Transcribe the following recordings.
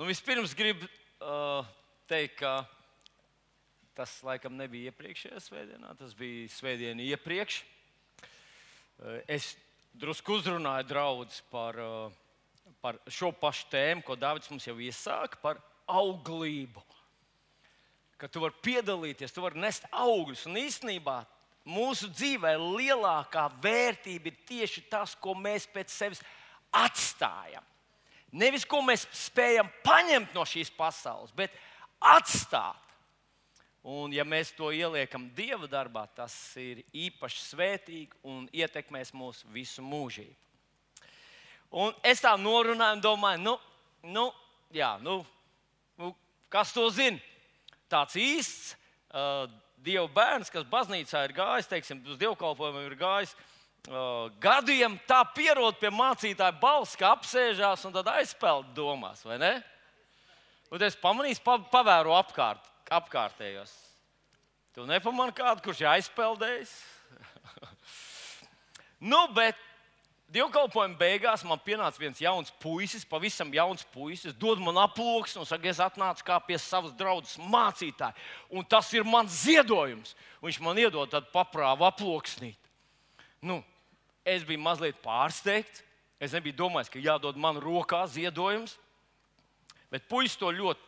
Nu, vispirms gribu uh, teikt, ka tas laikam nebija iepriekšējā svētdienā, tas bija svētdiena iepriekš. Uh, es drusku uzrunāju draugus par, uh, par šo pašu tēmu, ko Dārvids mums jau iesāka, par auglību. Ka tu vari piedalīties, tu vari nest augļus. Un īstenībā mūsu dzīvē lielākā vērtība ir tieši tas, ko mēs pēc sevis atstājam. Nevis ko mēs spējam paņemt no šīs pasaules, bet atstāt. Un, ja mēs to ieliekam Dieva darbā, tas ir īpaši svētīgi un ietekmēs mūsu visu mūžību. Un es tā norunāju, un domāju, nu, nu, jā, nu, nu kas to zina? Tāds īsts uh, Dieva bērns, kas baznīcā ir gājis, teiksim, uz dievkalpojumu ir gājis. Uh, gadiem tā pierod pie mācītāja balss, ka apsēžās un tad aizpeld domās, vai ne? Un es pamanīju, pa, pavēru apkārt, apkārtējos. Tu nepamani kādu, kurš ir aizpeldējis? nu, bet Dievkalpojuma beigās man pienāca viens jauns puisis, pavisam jauns puisis, dod man aploksni un saka, es atnācu kā pie savas draudzes mācītāja. Un tas ir mans ziedojums. Viņš man iedod paprāvu aploksnīt. Nu, es biju mazliet pārsteigts. Es nebiju domājis, ka jādod man rokā ziedojums. Bet puisis to ļoti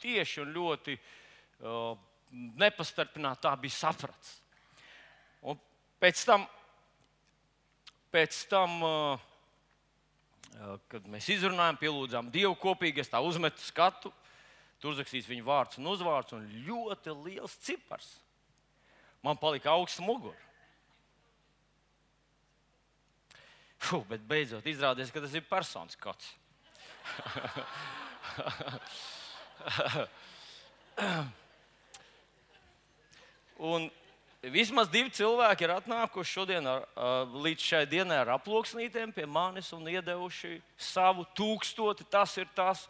tieši un ļoti uh, nepastarpināti tā bija sapratis. Un pēc tam Pēc tam, kad mēs izrunājām, pielūdzām Dievu kopīgi, es tā uzmetu skatu, tur uzrakstīs viņa vārds un uzvārds, un ļoti liels cipars. Man palika augsts mugurs. Fuh, bet beidzot izrādījās, ka tas ir personisks kods. un Vismaz divi cilvēki ir atnākuši šodien ar, līdz šai dienai ar aploksnītēm pie manis un iedevuši savu tūkstoti. Tas ir tas,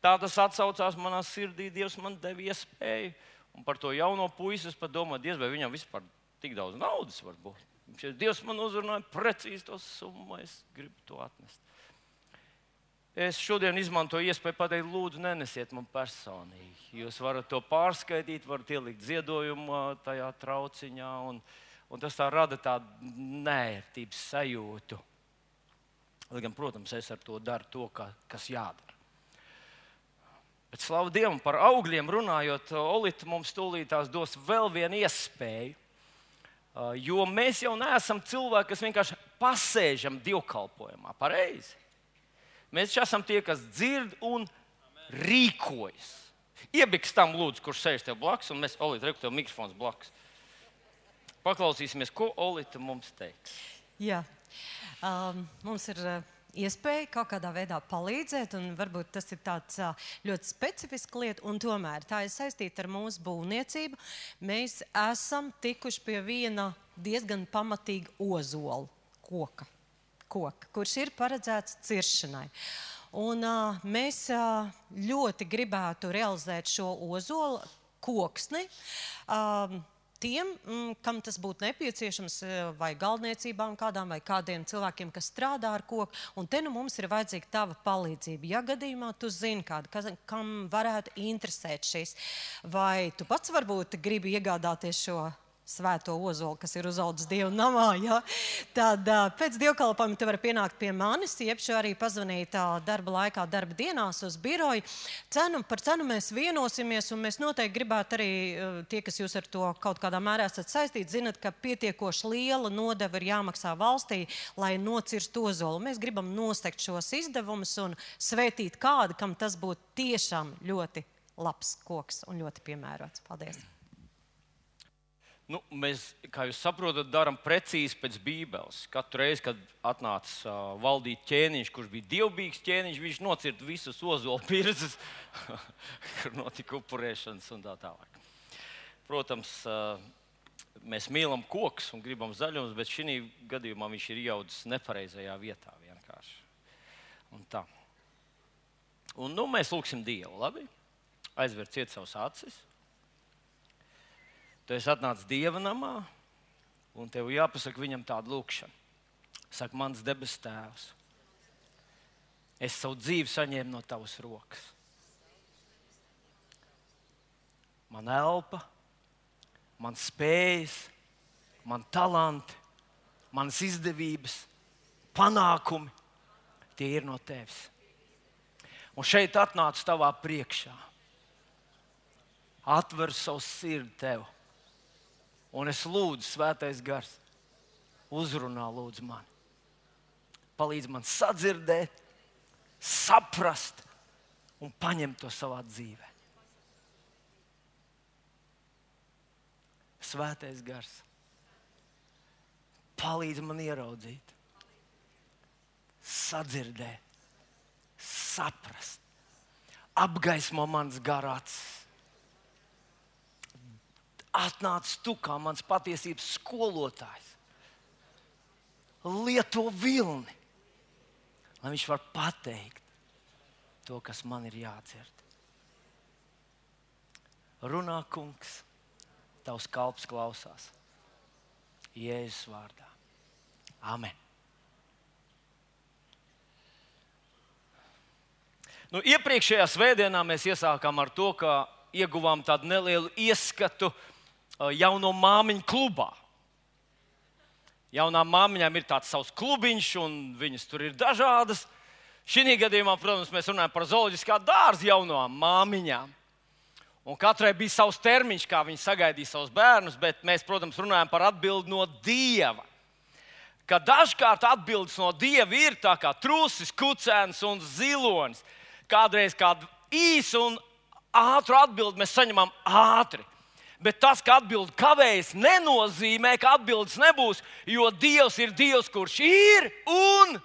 tā tas atsaucās manā sirdī. Dievs man deva iespēju. Un par to jauno puisi es pat domāju, Dievs, vai viņam vispār tik daudz naudas var būt. Dievs man uzrunāja precīzi to summu, es gribu to atnest. Es šodien izmantoju iespēju pateikt, lūdzu, nenesiet man personīgi. Jūs varat to pārskaitīt, varat ielikt ziedojumu tajā trauciņā, un, un tas tā rada tādu nērtības sajūtu. Lai gan, protams, es ar to daru to, ka, kas jādara. Bet slavu Dievam par augļiem runājot, Olīte mums tūlītās dos vēl vienu iespēju. Jo mēs jau neesam cilvēki, kas vienkārši pasēžam dievkalpojumā. Pareizi. Mēs esam tie, kas dzird un rīkojas. Iebiks tam, lūdzu, kurš sēž tev blakus, un mēs, Olīte, reku tev mikrofons blakus. Paklausīsimies, ko Olīte mums teiks. Jā, um, mums ir. Uh iespēja kaut kādā veidā palīdzēt, un varbūt tas ir tāds ļoti specifisks lieta, un tomēr tā ir saistīta ar mūsu būvniecību. Mēs esam tikuši pie viena diezgan pamatīga ozola koka koka, kurš ir paredzēts ciršanai. Un, uh, mēs uh, ļoti gribētu realizēt šo ozolu koksni. Uh, tiem, mm, kam tas būtu nepieciešams, vai galdniecībām, kādām, vai kādiem cilvēkiem, kas strādā ar koku. Un te nu mums ir vajadzīga tava palīdzība. Ja gadījumā tu zini, kādu, kas, kam varētu interesēt šis, vai tu pats varbūt gribi iegādāties šo svēto ozolu, kas ir uzaugusi Dieva namā. Ja? Tad pēc dievkalpojuma tu vari pienākt pie manis, jeb arī pazvanīt darba laikā, darba dienās uz biroju. Cenu, par cenu mēs vienosimies, un mēs noteikti gribētu arī tie, kas jūs ar to kaut kādā mērā esat saistīti, zinat, ka pietiekoši liela nodeva ir jāmaksā valstī, lai nocirstu ozolu. Mēs gribam nostekt šos izdevumus un svētīt kādu, kam tas būtu tiešām ļoti labs koks un ļoti piemērots. Paldies! Nu, mēs, kā jūs saprotat, darām precīzi pēc Bībeles. Katru reizi, kad atnāca uh, valdīt ķēniņš, kurš bija dievbijīgs ķēniņš, viņš nocirta visas ozola pirzes, kur notika upurēšanas un tā tālāk. Protams, uh, mēs mīlam kokus un gribam zaļumus, bet šī gadījumā viņš ir iaudzis nepareizajā vietā vienkārši. Un tā. Un, nu, mēs lūgsim Dievu, labi? Aizver ciet savus acis. Tu esi atnācis dieva namā, un tev jāpasaka viņam tādu lūkšanu. Saka, mans debes tēvs, Es savu dzīvi saņēmu no tavas rokas. Man elpa, man spējas, man talanti, manas izdevības, panākumi, tie ir no tevis. Un šeit atnācu tavā priekšā. Atver savu sirdi tev. Un es lūdzu, Svētais Gars, uzrunā lūdzu mani. Palīdz man sadzirdēt, saprast un paņemt to savā dzīvē. Svētais Gars, palīdz man ieraudzīt, sadzirdēt saprast, apgaismo mans garāts. Atnāc tu kā mans patiesības skolotājs. Lieto vilni, lai viņš var pateikt to, kas man ir jādzird. Runā, kungs, tavs kalps klausās. Jēzus vārdā. Amen. Nu, iepriekšējā svētdienā mēs iesākām ar to, ka ieguvām tādu nelielu ieskatu jauno māmiņu klubā. Jaunām māmiņām ir tāds savs klubiņš, un viņas tur ir dažādas. Šī gadījumā, protams, mēs runājam par zooloģiskā dārza jaunām māmiņām. Un katrai bija savs termiņš, kā viņi sagaidīja savus bērnus, bet mēs, protams, runājam par atbildi no dieva. Ka dažkārt atbildes no dieva ir tā kā trusis, kucēns un zilonis kādreiz kādu īsu un ātru atbildi mēs saņemam ātri. Bet tas, ka atbildi kavējas, nenozīmē, ka atbildes nebūs, jo Dievs ir Dievs, kurš ir un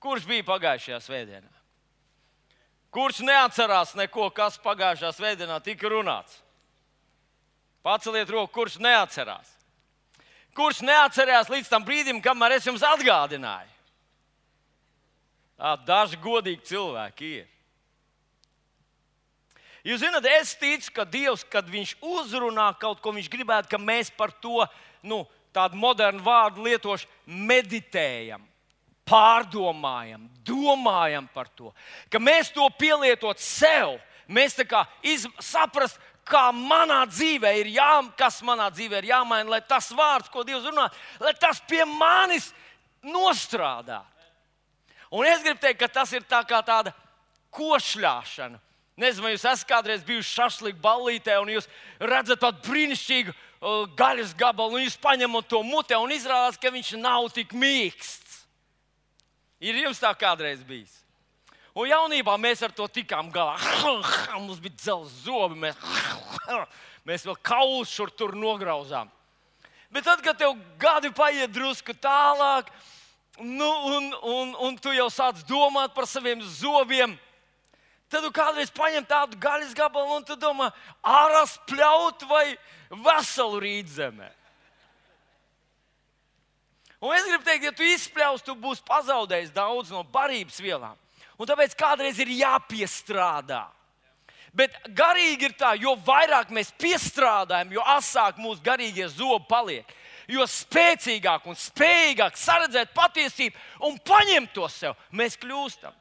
kurš bija pagājušajā svētdienā. Kurš neatcerās neko, kas pagājušajā svētdienā tika runāts? Paceliet roku, kurš neatcerās. Kurš neatcerās līdz tam brīdim, kamēr es jums atgādināju? Tā, daži godīgi cilvēki ir. Jūs zināt, es ticu, ka Dievs, kad Viņš uzrunā kaut ko, Viņš gribētu, ka mēs par to, nu, tādu modernu vārdu lietošu, meditējam, pārdomājam, domājam par to. Ka mēs to pielietot sev, mēs tā kā saprast, kā manā dzīvē ir jā, kas manā dzīvē ir jāmaina, lai tas vārds, ko Dievs runā, lai tas pie manis nostrādā. Un es gribu teikt, ka tas ir tā kā tāda košļāšana. Nezinu, vai jūs esat kādreiz bijuši šašlīgā ballītē, un jūs redzat tādu brīnišķīgu uh, gaļas gabalu, un jūs paņemat to mutē, un izrādās, ka viņš nav tik mīksts. Ir jums tā kādreiz bijis? Un jaunībā mēs ar to tikām galā. Mums bija dzelzs zobi, mēs, mēs vēl kaulus šur tur nograuzām. Bet tad, kad tev gadi paiet drusku tālāk, nu, un, un, un tu jau sāc domāt par saviem zobiem. Tad tu kādreiz paņem tādu gaļas gabalu un tu domā, ārā spļaut vai veselu rītzemē. Un es gribu teikt, ja tu izspļaus, tu būsi pazaudējis daudz no barības vielām. Un tāpēc kādreiz ir jāpiestrādā. Bet garīgi ir tā, jo vairāk mēs piestrādājam, jo asāk mūsu garīgie zobi paliek jo spēcīgāk un spējīgāk saredzēt patiesību un paņemt to sev, mēs kļūstam.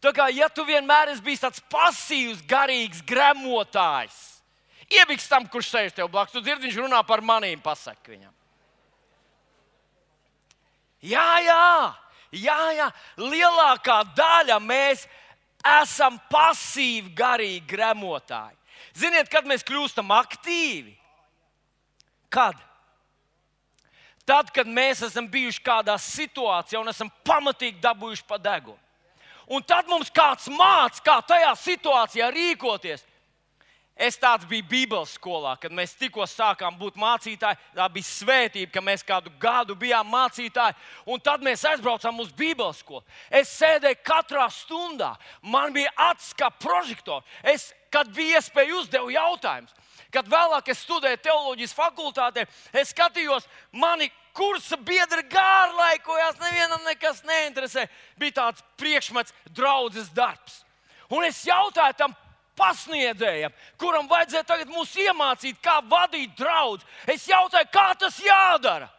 Tā kā ja tu vienmēr esi bijis tāds pasīvs, garīgs gremotājs, iebiks tam, kurš sēž tev blakus, tu dzirdi, viņš runā par manīm, pasaki viņam. Jā, jā, jā, jā, lielākā daļa mēs esam pasīvi, garīgi gremotāji. Ziniet, kad mēs kļūstam aktīvi? Kad? Tad, kad mēs esam bijuši kādā situācijā un esam pamatīgi dabūjuši pa degunu. Un tad mums kāds mācīja, kā tajā situācijā rīkoties. Es tāds biju Bībeles skolā, kad mēs tikko sākām būt mācītāji. Tā bija svētība, ka mēs kādu gadu bijām mācītāji. Un tad mēs aizbraucām uz Bībeles skolu. Es sēdēju katrā stundā, man bija acis kā prožektors. Es, kad bija iespēja uzdevot jautājumus, kad vēlāk es studēju teoloģijas fakultātē, es skatījos, mani kursa biedri gārlaikojās, nevienam nekas neinteresē. Bija tāds priekšmets, draudzes darbs. Un es jautāju tam pasniedzējam, kuram vajadzēja tagad mūs iemācīt, kā vadīt draugu. Es jautāju, kā tas jādara.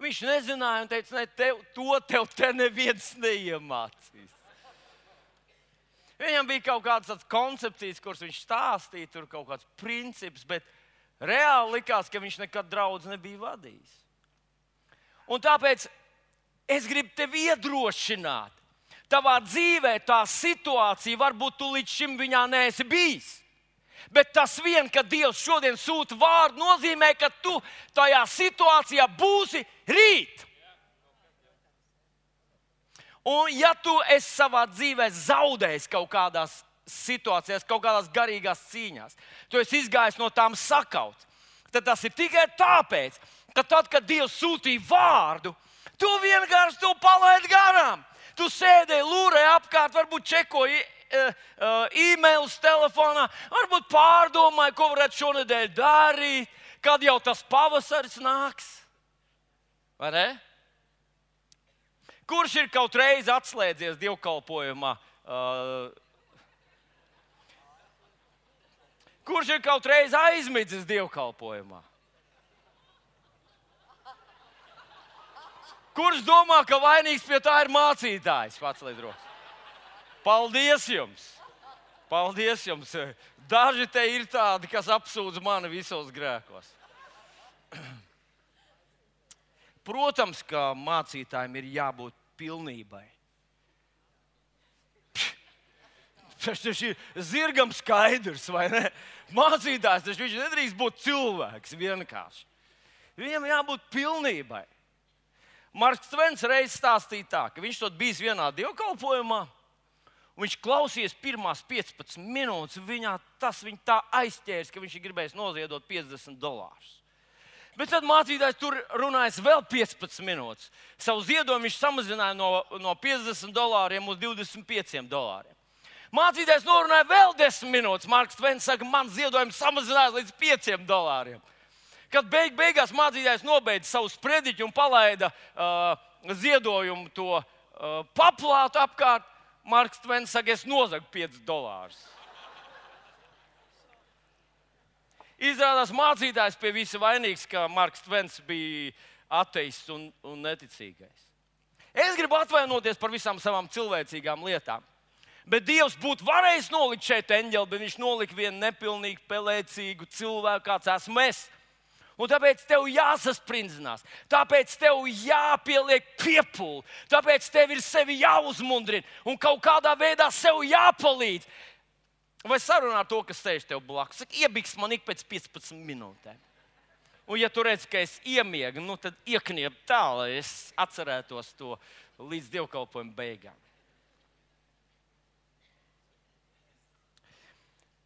Viņš nezināja un teica, ne, tev, to tev te neviens neiemācīs. Viņam bija kaut kādas koncepcijas, kuras viņš stāstīja, tur kaut kāds princips, bet reāli likās, ka viņš nekad draudz nebija vadījis. Un tāpēc es gribu tevi iedrošināt. Tavā dzīvē tā situācija, varbūt tu līdz šim viņā neesi bijis. Bet tas vien, ka Dievs šodien sūta vārdu, nozīmē, ka tu tajā situācijā būsi rīt. Un, ja tu esi savā dzīvē zaudējis kaut kādās situācijās, kaut kādās garīgās cīņās, tu esi izgājis no tām sakauts, tad tas ir tikai tāpēc, ka tad, kad Dievs sūtīja vārdu, tu vienkārši to palaidi garām. Tu sēdēji, lūrēji apkārt, varbūt čekoji e, e, e-mails telefonā, varbūt pārdomāji, ko varētu šonadēļ darīt, kad jau tas pavasaris nāks. Vai ne? Kurš ir kaut reiz atslēdzies dievkalpojumā? Uh, kurš ir kaut reiz aizmidzis dievkalpojumā? Kurš domā, ka vainīgs pie tā ir mācītājs? Pats lidros. Paldies jums! Paldies jums! Daži te ir tādi, kas apsūdz mani visos grēkos. Protams, ka mācītājiem ir jābūt pilnībai. Tas ir zirgam skaidrs, vai ne? Mācītājs taču viņš nedrīkst būt cilvēks vienkārši. Viņam jābūt pilnībai. Marks Tvens reiz stāstīja tā, ka viņš to bijis vienā dievkalpojumā. Viņš klausījās pirmās 15 minūtes, viņā tas viņu tā aizķērs, ka viņš ir gribējis noziedot 50 dolārus. Bet tad mācītājs tur runājas vēl 15 minūtes. Savu ziedojumu viņš samazināja no, no 50 dolāriem uz 25 dolāriem. Mācītājs norunāja vēl 10 minūtes. Marks Tvens saka, man ziedojums samazinājās līdz 5 dolāriem. Kad beig, beigās mācītājs nobeidza savu sprediķu un palaida uh, ziedojumu to uh, paplātu apkārt, Marks Tvens saka, es nozagu 5 dolārus. Izrādās, mācītājs pie visa vainīgs, ka Marks Tvens bija ateists un, un neticīgais. Es gribu atvainoties par visām savām cilvēcīgām lietām. Bet Dievs būtu varējis nolikt šeit eņģeli, bet viņš nolika vienu nepilnīgu, pelēcīgu cilvēku, kāds esmu es. Un tāpēc tev jāsasprindzinās, tāpēc tev jāpieliek piepūle, tāpēc tev ir sevi jāuzmundrina un kaut kādā veidā sev jāpalīdz. Vai sarunā ar to, kas sēž tev blakus? Saka, iebiks man ik pēc 15 minūtēm. Un, ja tu redz, ka es iemiegu, nu, tad iekniep tā, lai es atcerētos to līdz dievkalpojuma beigām.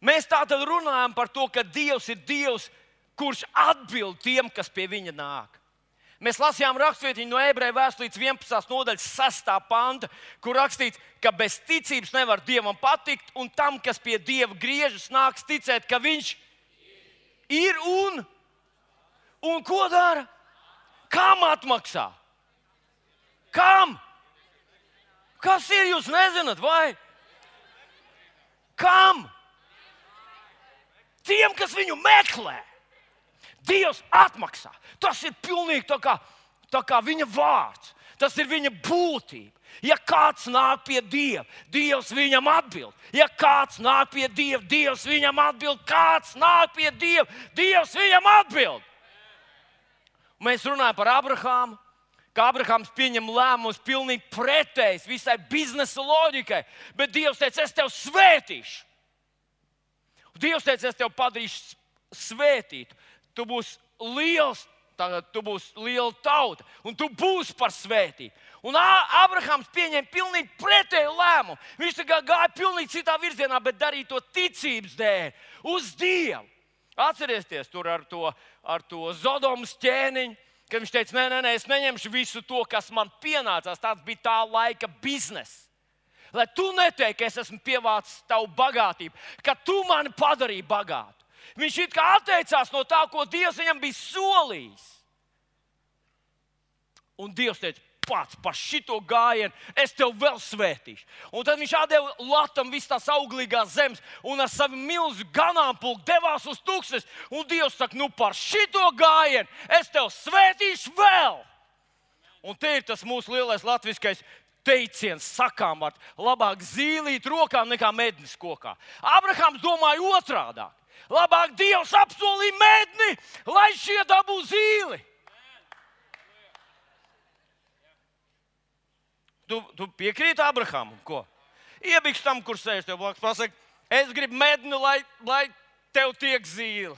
Mēs tā tad runājam par to, ka Dievs ir Dievs, kurš atbild tiem, kas pie viņa nāk. Mēs lasījām raksturvietiņu no ebreju vēstures 11. nodaļas 6. panta, kur rakstīts, ka bez ticības nevar dievam patikt, un tam, kas pie dieva griežas, nāks ticēt, ka viņš ir un, un ko dara? Kam atmaksā? Kam? Kas ir? Jūs nezināt, vai? Kam? Tiem, kas viņu meklē. Dievs atmaksā. Tas ir pilnīgi tā kā, tā kā viņa vārds. Tas ir viņa būtība. Ja kāds nāk pie Dieva, Dievs viņam atbild. Ja kāds nāk pie Dieva, Dievs viņam atbild. Kāds nāk pie Dieva, Dievs viņam atbild. Mēs runājam par Abrahāmu, ka Abrahāms pieņem lēmumus pilnīgi pretējs visai biznesa loģikai. Bet Dievs teica, es tevi svētīšu. Dievs teica, es tevi padarīšu svētītu tu būsi liels, tagad tu būsi liela tauta, un tu būsi par svētību. Un Abrahams pieņēma pilnīgi pretēju lēmumu. Viņš gāja pilnīgi citā virzienā, bet darīja to ticības dēļ, uz Dievu. Atcerieties, tur ar to, ar to Zodomas ķēniņu, kad viņš teica, nē, nē, nē, es neņemšu visu to, kas man pienācās. Tas bija tā laika biznesa. Lai tu neteiktu, ka es esmu pievācis tavu bagātību, ka tu mani padarīji bagātu. Viņš it kā atteicās no tā, ko Dievs viņam bija solījis. Un Dievs teica, pats par šito gājienu es tev vēl svētīšu. Un tad viņš atdeva Latvijam visas tās auglīgās zemes, un ar savu milzu ganāmpulku devās uz tūkstnes. Un Dievs saka, nu par šito gājienu es tev svētīšu vēl. Un te ir tas mūsu lielais latviskais teiciens, sakām, vārds, labāk zīlīt rokām nekā mednis kokā. Abrahams domāja otrādi. Labāk Dievs apsolīja medni, lai šie dabū zīli. Tu, tu piekrīti Abrahamam, ko? Iebiks tam, kur sēž tev blakus, pasakot, es gribu medni, lai, lai tev tiek zīle.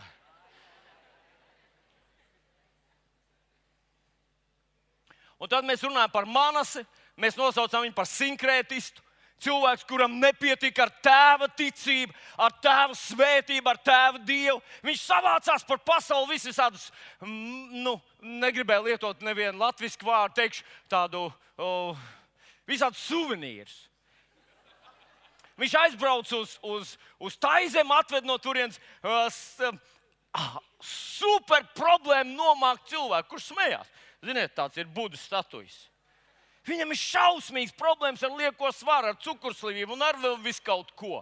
Un tad mēs runājam par manasi, mēs nosaucam viņu par sinkrētistu. Cilvēks, kuram nepietika ar tēva ticību, ar tēva svētību, ar tēva dievu. Viņš savācās par pasauli visādus, nu, negribēju lietot nevienu latviešu vārdu, teikšu tādu oh, visādus suvenīrus. Viņš aizbrauca uz, uz, uz Taizemi, atved no turienes uh, super problēmu nomākt cilvēku, kurš smējās. Ziniet, tāds ir Budas statujas. Viņam ir šausmīgs problēmas ar lieko svaru, ar cukurslīvību un ar vēl visu kaut ko.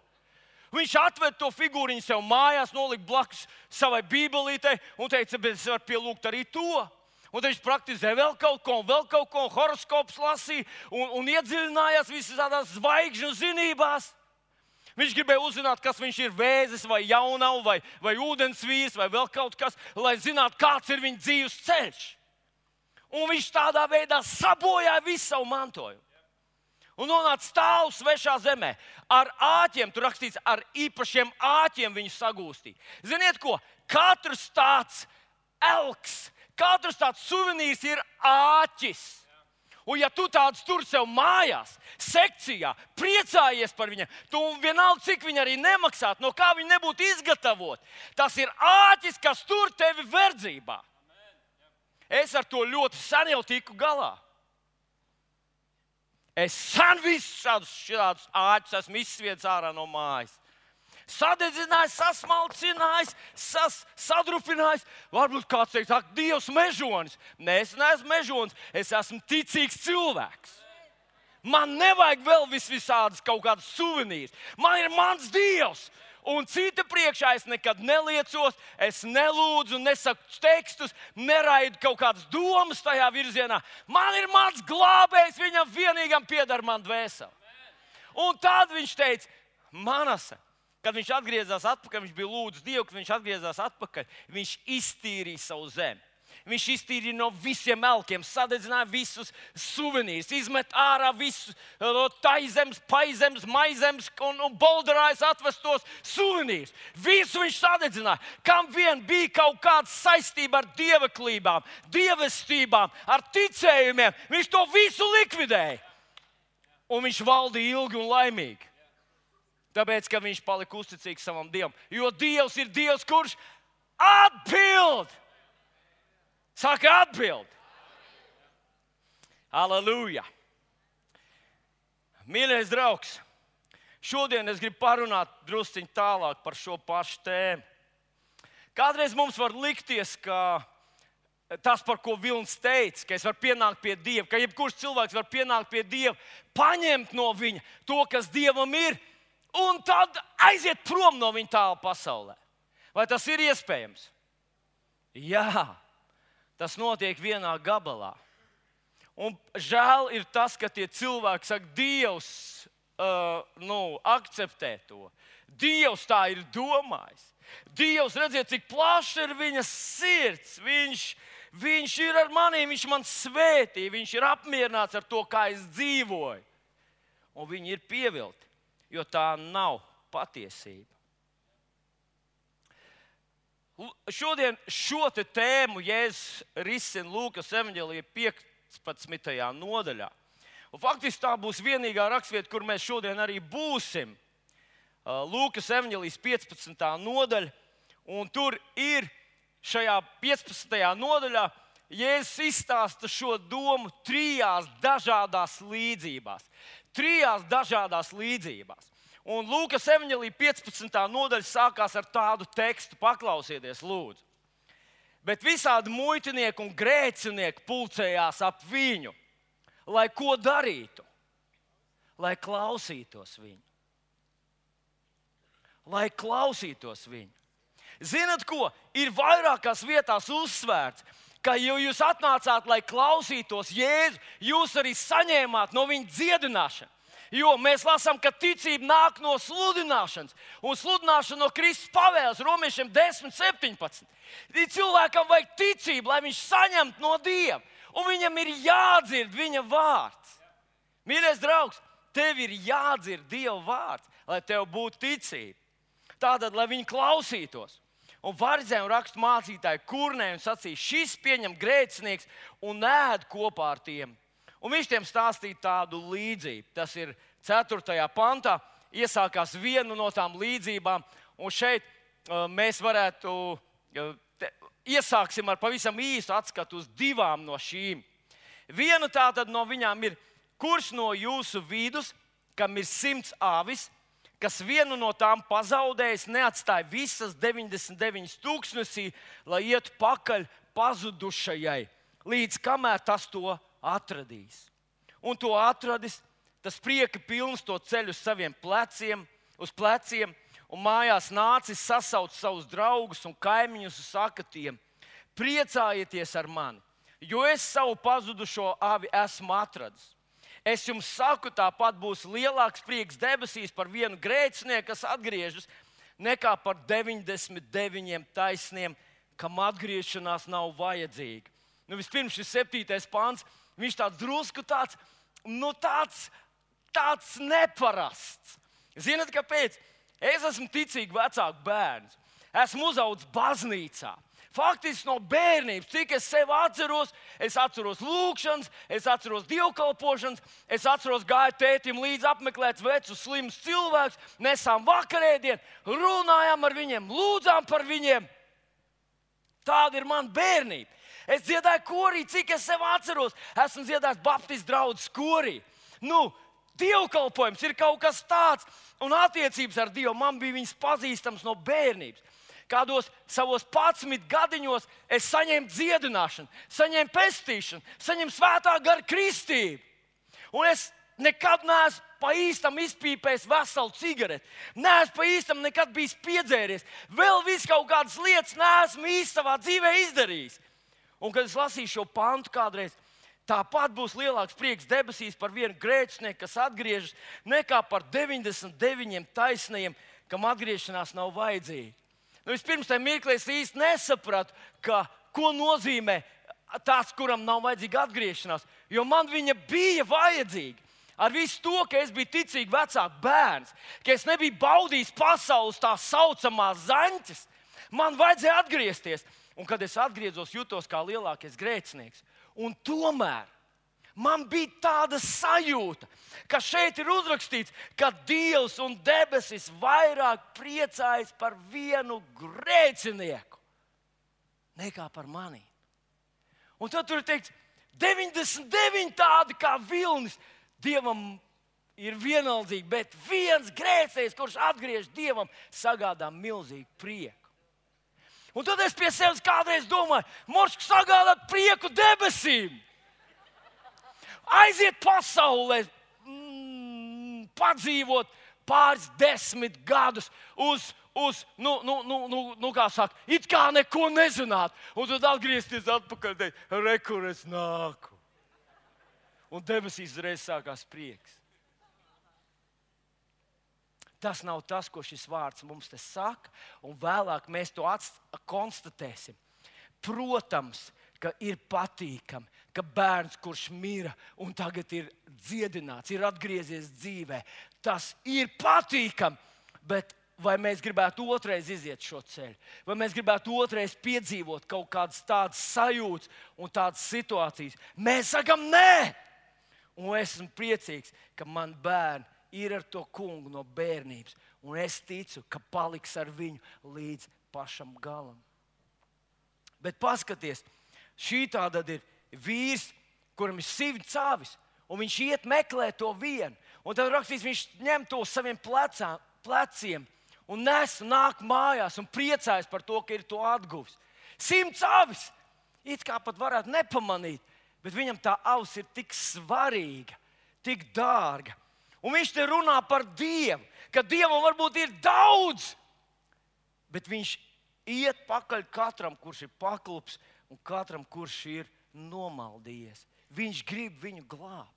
Viņš atveda to figūriņu sev mājās, nolika blakus savai bībelītei un teica, bet es varu pielūgt arī to. Un viņš praktizē vēl kaut ko, vēl kaut ko, horoskops lasīja un, un iedziļinājās visās zvaigžņu zinībās. Viņš gribēja uzzināt, kas viņš ir vēzis, vai jaunau, vai, vai ūdensvīrs, vai vēl kaut kas, lai zinātu, kāds ir viņa dzīves ceļš. Un viņš tādā veidā sabojāja visu savu mantojumu. Un nonāca stāvu svešā zemē. Ar āķiem, tur rakstīts, ar īpašiem āķiem viņu sagūstīja. Ziniet, ko? Katrs tāds elks, katrs tāds suvenīrs ir āķis. Un, ja tu tāds tur sev mājās, sekcijā, priecājies par viņu, tu vienalga, cik viņi arī nemaksātu, no kā viņi nebūtu izgatavoti, tas ir āķis, kas tur tevi verdzībā. Es ar to ļoti sen jau tiku galā. Es sen visus šādus, šādus āķus esmu izsviedis ārā no mājas. Sadedzinājis, sasmalcinājis, sas, sadrupinājis. Varbūt kāds teiks, ak, Dievs, mežonis. Nē, es neesmu mežonis, es esmu ticīgs cilvēks. Man nevajag vēl vis visādas kaut kādas suvenīras. Man ir mans Dievs, un cita priekšā es nekad neliecos, es nelūdzu, nesaku tekstus, neraidu kaut kādas domas tajā virzienā. Man ir mans glābējs, viņam vienīgam pieder man dvēseli. Un tad viņš teica, Manasa, kad viņš atgriezās atpakaļ, viņš bija lūdzis Dievu, kad viņš atgriezās atpakaļ, viņš iztīrīja savu zemi. Viņš iztīrīja no visiem elkiem, sadedzināja visus suvenīrus, izmet ārā visus no taizemes, paizemes, maizemes un, un bolderājas atvestos suvenīrus. Visu viņš sadedzināja. Kam vien bija kaut kāda saistība ar dievaklībām, dievestībām, ar ticējumiem, viņš to visu likvidēja. Un viņš valdīja ilgi un laimīgi. Tāpēc, ka viņš palika uzticīgs savam dievam. Jo Dievs ir Dievs, kurš atbild! Saka, atbild! Aleluja! Mīļais draugs, šodien es gribu parunāt drusciņ tālāk par šo pašu tēmu. Kādreiz mums var likties, ka tas, par ko Vilnis teica, ka es varu pienākt pie Dieva, ka jebkurš cilvēks var pienākt pie Dieva, paņemt no viņa to, kas Dievam ir, un tad aiziet prom no viņa tālu pasaulē. Vai tas ir iespējams? Jā. Tas notiek vienā gabalā. Un žēl ir tas, ka tie cilvēki saka, Dievs uh, nu, akceptē to. Dievs tā ir domājis. Dievs, redziet, cik plaša ir viņa sirds. Viņš, viņš ir ar mani, viņš man svētī, viņš ir apmierināts ar to, kā es dzīvoju. Un viņi ir pievilti, jo tā nav patiesība. Šodien šo tēmu Jēzus risina Lūkas evanģēlīja 15. nodaļā. Un faktiski tā būs vienīgā raksturvieta, kur mēs šodien arī būsim. Lūkas evanģēlijas 15. nodaļa, un tur ir šajā 15. nodaļā Jēzus izstāsta šo domu trijās dažādās līdzībās. Trijās dažādās līdzībās. Un Lūkas evanģēlī 15. nodaļa sākās ar tādu tekstu, paklausieties, lūdzu. Bet visādi muitinieki un grēcinieki pulcējās ap viņu, lai ko darītu, lai klausītos viņu. Lai klausītos viņu. Zinat, ko? Ir vairākās vietās uzsvērts, ka jau jūs atnācāt, lai klausītos Jēzu, jūs arī saņēmāt no viņa dziedināšanu. Jo mēs lasām, ka ticība nāk no sludināšanas, un sludināšana no Kristus pavēles, Romiešiem 10, 17. Cilvēkam vajag ticību, lai viņš saņemtu no Dieva, un viņam ir jādzird viņa vārds. Mīļais draugs, tev ir jādzird Dieva vārds, lai tev būtu ticība. Tātad, lai viņi klausītos. Un varzēm rakstu mācītāji kurnē un sacīja, šis pieņem grēcinieks un ēd kopā ar tiem. Un viņš tiem stāstīja tādu līdzību. Tas ir 4. pantā, iesākās viena no tām līdzībām. Un šeit uh, mēs varētu uh, te, iesāksim ar pavisam īsu atskatu uz divām no šīm. Viena tātad no viņām ir, kurš no jūsu vidus, kam ir simts āvis, kas vienu no tām pazaudējis, neatstāja visas 99 tūkstnesī, lai ietu pakaļ pazudušajai, līdz kamēr tas to atradīs. Un to atradis, tas prieka pilns to ceļu uz saviem pleciem, uz pleciem, un mājās nācis sasaukt savus draugus un kaimiņus un saka tiem: Priecājieties ar mani, jo es savu pazudušo avi esmu atradis. Es jums saku, tāpat būs lielāks prieks debesīs par vienu grēcinieku, kas atgriežas, nekā par 99 taisniem, kam atgriešanās nav vajadzīga. Nu, vispirms šis septītais pāns, viņš tāds drusku tāds, nu, tāds, tāds neparasts. Ziniet, kāpēc? Es esmu ticīgs vecāku bērns. Esmu uzaugusi baznīcā. Faktiski no bērnības, cik es sev atceros, es atceros lūgšanas, es atceros dievkalpošanas, es atceros gāju tētim līdzi apmeklēt vecus, slimus cilvēkus, nesām vakarēdienu, runājām ar viņiem, lūdzām par viņiem. Tāda ir mana bērnība. Es dziedāju korī, cik es sev atceros. Esmu dziedājis Baptistu draugu korī. Nu, Dievkalpojums ir kaut kas tāds, un attiecības ar Dievu man bija viņas pazīstams no bērnības kādos savos 11 gadiņos es saņēmu dziedināšanu, saņēmu pestīšanu, saņēmu svētā gara kristību. Un es nekad neesmu pa īstam izpīpējis veselu cigareti. Nē, es pa īstam nekad bijis piedzēries. Vēl vis kaut kādas lietas neesmu īsti savā dzīvē izdarījis. Un, kad es lasīju šo pantu kādreiz, tāpat būs lielāks prieks debesīs par vienu grēcinieku, kas atgriežas, nekā par 99 taisnajiem, kam atgriešanās nav vajadzīga. Nu, vispirms tam mirklī es īsti nesapratu, ka, ko nozīmē tas, kuram nav vajadzīga atgriešanās. Jo man viņa bija vajadzīga. Ar visu to, ka es biju ticīgs vecāks bērns, ka es nebiju baudījis pasaules tā saucamās zaņķes, man vajadzēja atgriezties. Un, kad es atgriezos, jutos kā lielākais grēcinieks. Un tomēr man bija tāda sajūta, ka šeit ir uzrakstīts, ka Dievs un debesis vairāk priecājas par vienu grēcinieku nekā par mani. Un tad tur ir teikts, 99 tādi kā vilnis Dievam ir vienaldzīgi, bet viens grēcējs, kurš atgriež Dievam, sagādā milzīgu prieku. Un tad es pie sevis kādreiz domāju, Moršs sagādāt prieku debesīm aiziet pasaulē, mm, padzīvot pāris desmit gadus uz, uz nu, nu, nu, nu, nu kā saka, it kā neko nezināt, un tad atgriezties atpakaļ, teikt, rekur es nāku. Un debesīs reiz sākās prieks. Tas nav tas, ko šis vārds mums te saka, un vēlāk mēs to konstatēsim. Protams, ka ir patīkami, ka bērns, kurš mira un tagad ir dziedināts, ir atgriezies dzīvē, tas ir patīkami. Bet vai mēs gribētu otrais iziet šo ceļu, vai mēs gribētu otrais piedzīvot kaut kādas tādas sajūtas un tādas situācijas? Mēs sakām, nē, un es esmu priecīgs, ka man bērni ir ar to kungu no bērnības, un es ticu, ka paliks ar viņu līdz pašam galam. Bet paskatieties, Šī tāda ir vīrs, kuram ir simts cāvis, un viņš iet meklēt to vienu. Un tad rakstīts, viņš ņem to saviem plecā, pleciem un nes un nāk mājās un priecājas par to, ka ir to atguvis. Simts cāvis! It kā pat varētu nepamanīt, bet viņam tā auss ir tik svarīga, tik dārga. Un viņš te runā par Dievu, ka Dievam varbūt ir daudz, bet viņš iet pakaļ katram, kurš ir paklups un katram, kurš ir nomaldījies. Viņš grib viņu glābt.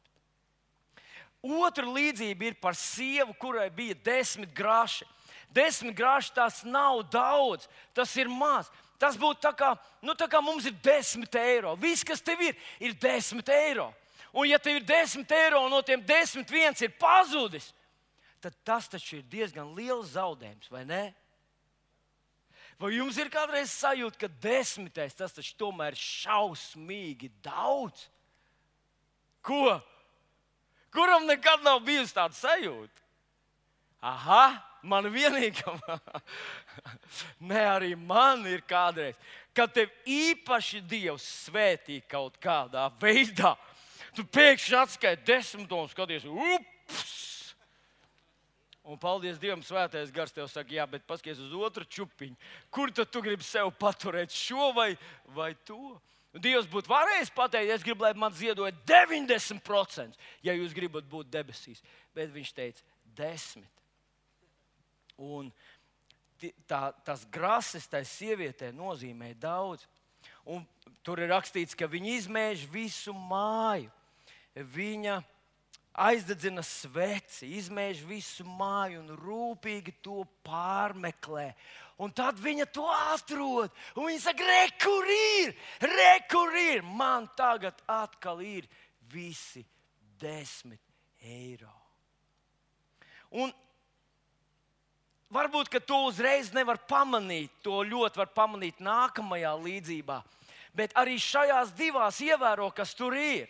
Otra līdzība ir par sievu, kurai bija desmit graši. Desmit graši tas nav daudz, tas ir maz. Tas būtu tā kā, nu, tā kā mums ir desmit eiro. Viss, kas tev ir, ir desmit eiro. Un, ja tev ir desmit eiro, un no tiem desmit viens ir pazudis, tad tas taču ir diezgan liels zaudējums, vai ne? Vai jums ir kādreiz sajūta, ka desmitais tas taču tomēr ir šausmīgi daudz? Ko? Kuram nekad nav bijusi tāda sajūta? Aha, man vienīgam. Nē, arī man ir kādreiz, kad tev īpaši Dievs svētī kaut kādā veidā. Tu pēkšņi atskaiti desmit un skaties, ups! Un paldies Dievam, svētais gars tev saka, jā, bet paskaties uz otru čupiņu. Kur tad tu gribi sev paturēt šo vai, vai to? Dievs būtu varējis pateikt, es gribu, lai man ziedoja 90%, ja jūs gribat būt debesīs. Bet viņš teica, 10. Un tā, tas grases tai sievietē nozīmē daudz. Un tur ir rakstīts, ka viņa izmēž visu māju. Viņa aizdedzina sveci, izmēž visu māju un rūpīgi to pārmeklē. Un tad viņa to atrod. Viņa saka, re, kur ir? Re, kur ir? Man tagad atkal ir visi desmit eiro. Un varbūt, to uzreiz nevar pamanīt, to ļoti var pamanīt nākamajā līdzībā. Bet arī šajās divās ievēro, kas tur ir.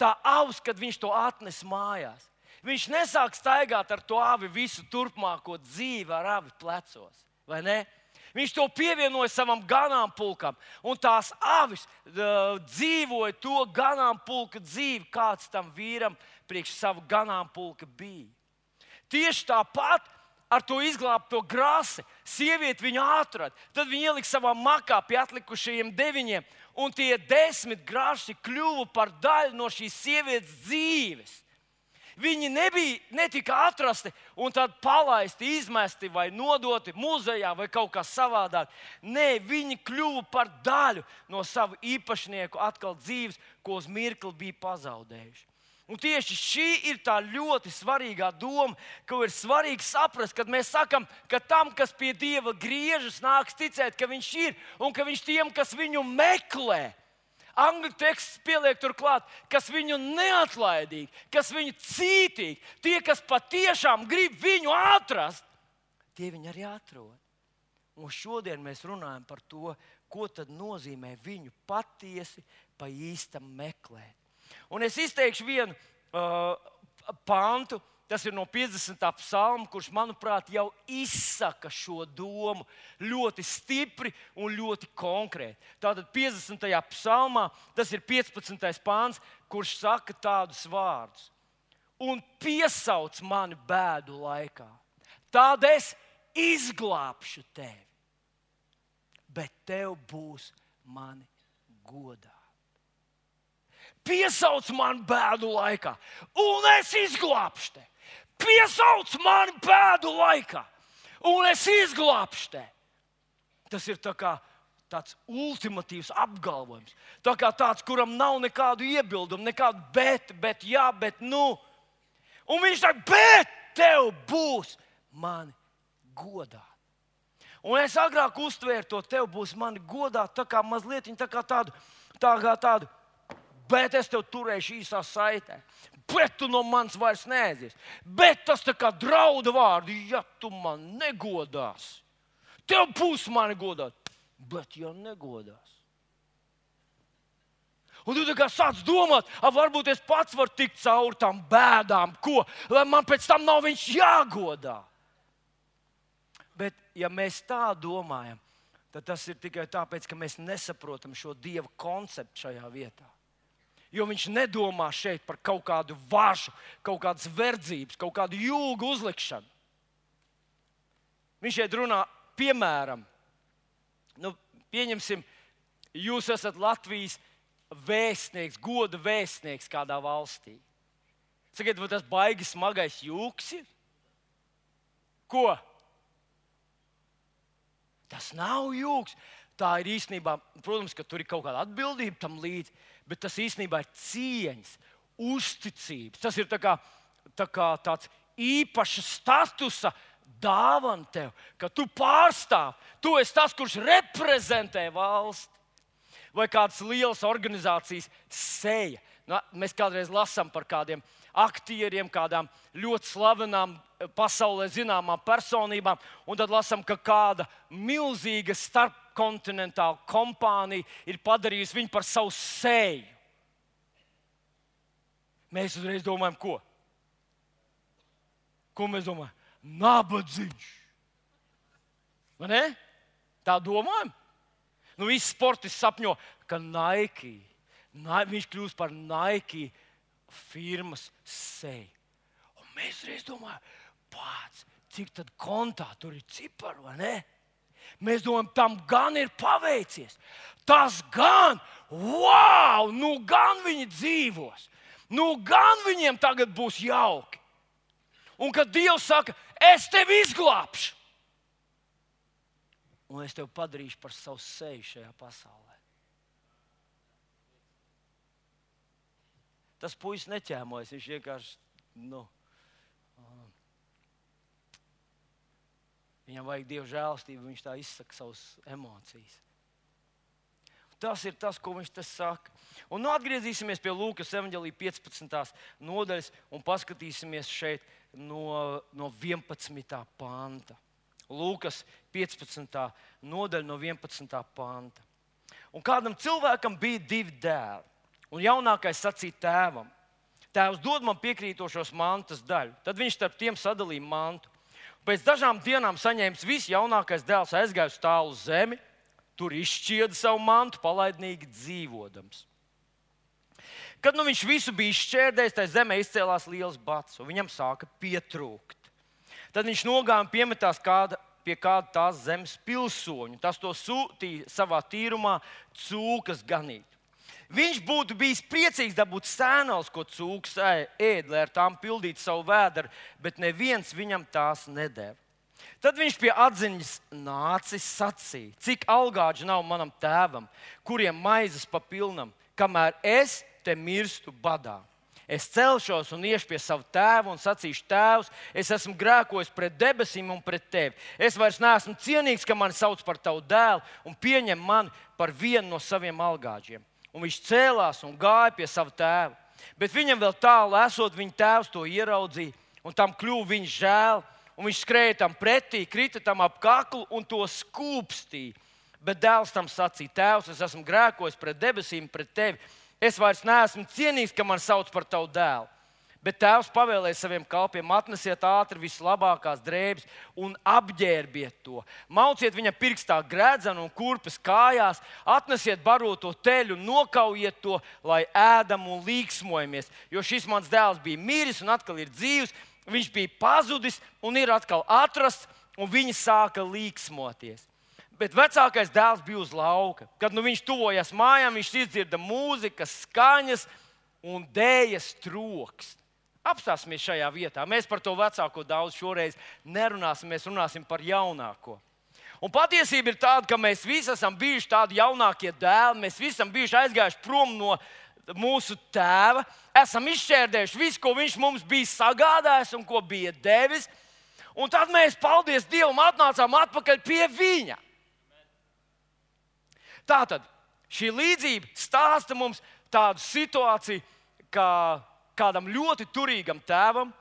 Tā avs, kad viņš to atnes mājās. Viņš nesāk staigāt ar to avi visu turpmāko dzīvi ar avi plecos. Viņš to pievienoja savam ganāmpulkam, un tās avis uh, dzīvoja to ganāmpulka dzīvi, kāds tam vīram priekš savu ganāmpulka bija. Tieši tāpat ar to izglābto grāsi. Sieviete viņu atrada, tad viņa ielika savā makā pie atlikušajiem deviņiem, un tie desmit grāši kļuva par daļu no šīs sievietes dzīves. Viņi nebija, netika atrasti un tad palaisti, izmesti vai nodoti muzejā vai kaut kā savādāk. Nē, viņi kļuva par daļu no savu īpašnieku atkal dzīves, ko uz mirkli bija pazaudējuši. Un tieši šī ir tā ļoti svarīgā doma, ko ir svarīgi saprast, kad mēs sakām, ka tam, kas pie Dieva griežas, nāks ticēt, ka Viņš ir un ka Viņš tiem, kas viņu meklē, angļu teksts pieliek turklāt, kas viņu neatlaidīgi, kas viņu cītīgi, tie, kas patiešām grib viņu atrast, tie viņu arī atrod. Un šodien mēs runājam par to, ko nozīmē viņu patiesi pa īstam meklēt. Un es izteikšu vienu uh, pantu, tas ir no 50. psalma, kurš, manuprāt, jau izsaka šo domu ļoti stipri un ļoti konkrēti. Tātad 50. psalmā tas ir 15. pāns, kurš saka tādus vārdus: Un piesauc mani bēdu laikā, tad es izglābšu tevi, bet tev būs mani godā piesauc man bēdu laikā, un es izglābšu te. Piesauc man bēdu laikā, un es izglābšu te. Tas ir tā kā tāds ultimatīvs apgalvojums. Tā kā tāds, kuram nav nekādu iebildumu, nekādu bet, bet, jā, bet, nu. Un viņš saka, bet tev būs mani godā. Un es agrāk uztvēru to, tev būs mani godā, tā kā mazliet tā kā tādu, tā kā tādu bet es tev turēšu īsā saitē. Bet tu no manis vairs neaizies. Bet tas tā kā draudu vārdi, ja tu man negodās. Tev būs mani godāt, bet ja negodās. Un tu kā sāc domāt, varbūt es pats varu tikt cauri tam bēdām, ko, lai man pēc tam nav viņš jāgodā. Bet, ja mēs tā domājam, tad tas ir tikai tāpēc, ka mēs nesaprotam šo dieva konceptu šajā vietā. Jo viņš nedomā šeit par kaut kādu važu, kaut kādas verdzības, kaut kādu jūgu uzlikšanu. Viņš šeit runā, piemēram, nu, pieņemsim, jūs esat Latvijas vēstnieks, goda vēstnieks kādā valstī. Sakiet, vai tas baigi smagais jūks ir? Ko? Tas nav jūks. tā ir īstenībā, protams, ka tur ir kaut kāda atbildība tam līdzi, bet tas īstenībā ir cieņas, uzticības. Tas ir tā kā, tā kā tāds īpašs statusa dāvana tev, ka tu pārstāv, tu esi tas, kurš reprezentē valsti. Vai kādas lielas organizācijas seja. Nu, mēs kādreiz lasām par kādiem aktieriem, kādām ļoti slavenām, pasaulē zināmām personībām, un tad lasām, ka kāda milzīga starpkontinentāla kompānija ir padarījusi viņu par savu seju. Mēs uzreiz domājam, ko? Ko mēs domājam? Nabadzīgs. Vai ne? Tā domājam. Nu, visi sportisti sapņo, ka Nike, viņš kļūs par Nike firmas seju. Un mēs reiz domājam, pats, cik tad kontā tur ir cipari, vai ne? Mēs domājam, tam gan ir paveicies. Tas gan, wow, nu gan viņi dzīvos. Nu gan viņiem tagad būs jauki. Un kad Dievs saka, es tevi izglābšu, un es tevi padarīšu par savu seju šajā pasaulē. Tas puisis neķēmojas, viņš vienkārši. Nu, Viņam vajag dievu žēlstību, viņš tā izsaka savas emocijas. Tas ir tas, ko viņš te saka. Un nu atgriezīsimies pie Lūkas evanģēlīja 15. nodaļas un paskatīsimies šeit no, no 11. panta. Lūkas 15. nodaļa no 11. panta. Un kādam cilvēkam bija divi dēli. Un jaunākais sacīja tēvam: Tēvs dod man piekrītošos mantas daļu. Tad viņš starp tiem sadalīja mantu. Pēc dažām dienām saņēmis viss jaunākais dēls, aizgāja uz tālu zemi, tur izšķieda savu mantu, palaidnīgi dzīvodams. Kad nu viņš visu bija izšķērdējis, tajā zemē izcēlās liels bats, un viņam sāka pietrūkt. Tad viņš nogāja un piemetās kāda, pie kāda tās zemes pilsoņa. Tas to sūtīja savā tīrumā, cūkas ganīt. Viņš būtu bijis priecīgs dabūt sēnās, ko cūks ēd, lai ar tām pildītu savu vēdru, bet neviens viņam tās nedēva. Tad viņš pie atziņas nācis sacīja, cik algāģi nav manam tēvam, kuriem maizes pa pilnam, kamēr es te mirstu badā. Es celšos un iešu pie sava tēva un sacīšu, Tēvs, es esmu grēkojis pret debesīm un pret tevi. Es vairs neesmu cienīgs, ka mani sauc par tavu dēlu un pieņem mani par vienu no saviem algāģiem un viņš cēlās un gāja pie sava tēva. Bet viņam vēl tālu esot, viņa tēvs to ieraudzīja, un tam kļuva viņš žēl. Viņš skrēja tam pretī, krita tam ap kaklu un to skūpstīja. Bet dēls tam sacīja: Tēvs, es esmu grēkojis pret debesīm, pret tevi. Es vairs neesmu cienīgs, ka man sauc par tavu dēlu. Bet tēvs pavēlēja saviem kalpiem: atnesiet ātri vislabākās drēbes un apģērbiet to. Mauciet viņa pirkstā grēdzenu un kurpes kājās, atnesiet baroto teļu, nokaujiet to, lai ēdam un līksmojamies. Jo šis mans dēls bija miris un atkal ir dzīves, viņš bija pazudis un ir atkal atrasts, un viņi sāka līksmoties. Bet vecākais dēls bija uz lauka. Kad nu viņš tuvojās mājām, viņš izdzirda mūzikas skaņas un dēļas troksni. Apstāsimies šajā vietā. Mēs par to vecāko daudz šoreiz nerunāsim, mēs runāsim par jaunāko. Un patiesība ir tāda, ka mēs visi esam bijuši tādi jaunākie dēli, mēs visi esam bijuši aizgājuši prom no mūsu tēva, esam izšķērdējuši visu, ko viņš mums bija sagādājis un ko bija devis. Un tad mēs, paldies Dievam, atnācām atpakaļ pie viņa. Tātad šī līdzība stāsta mums tādu situāciju, kā kādam ļoti turīgam tēvam.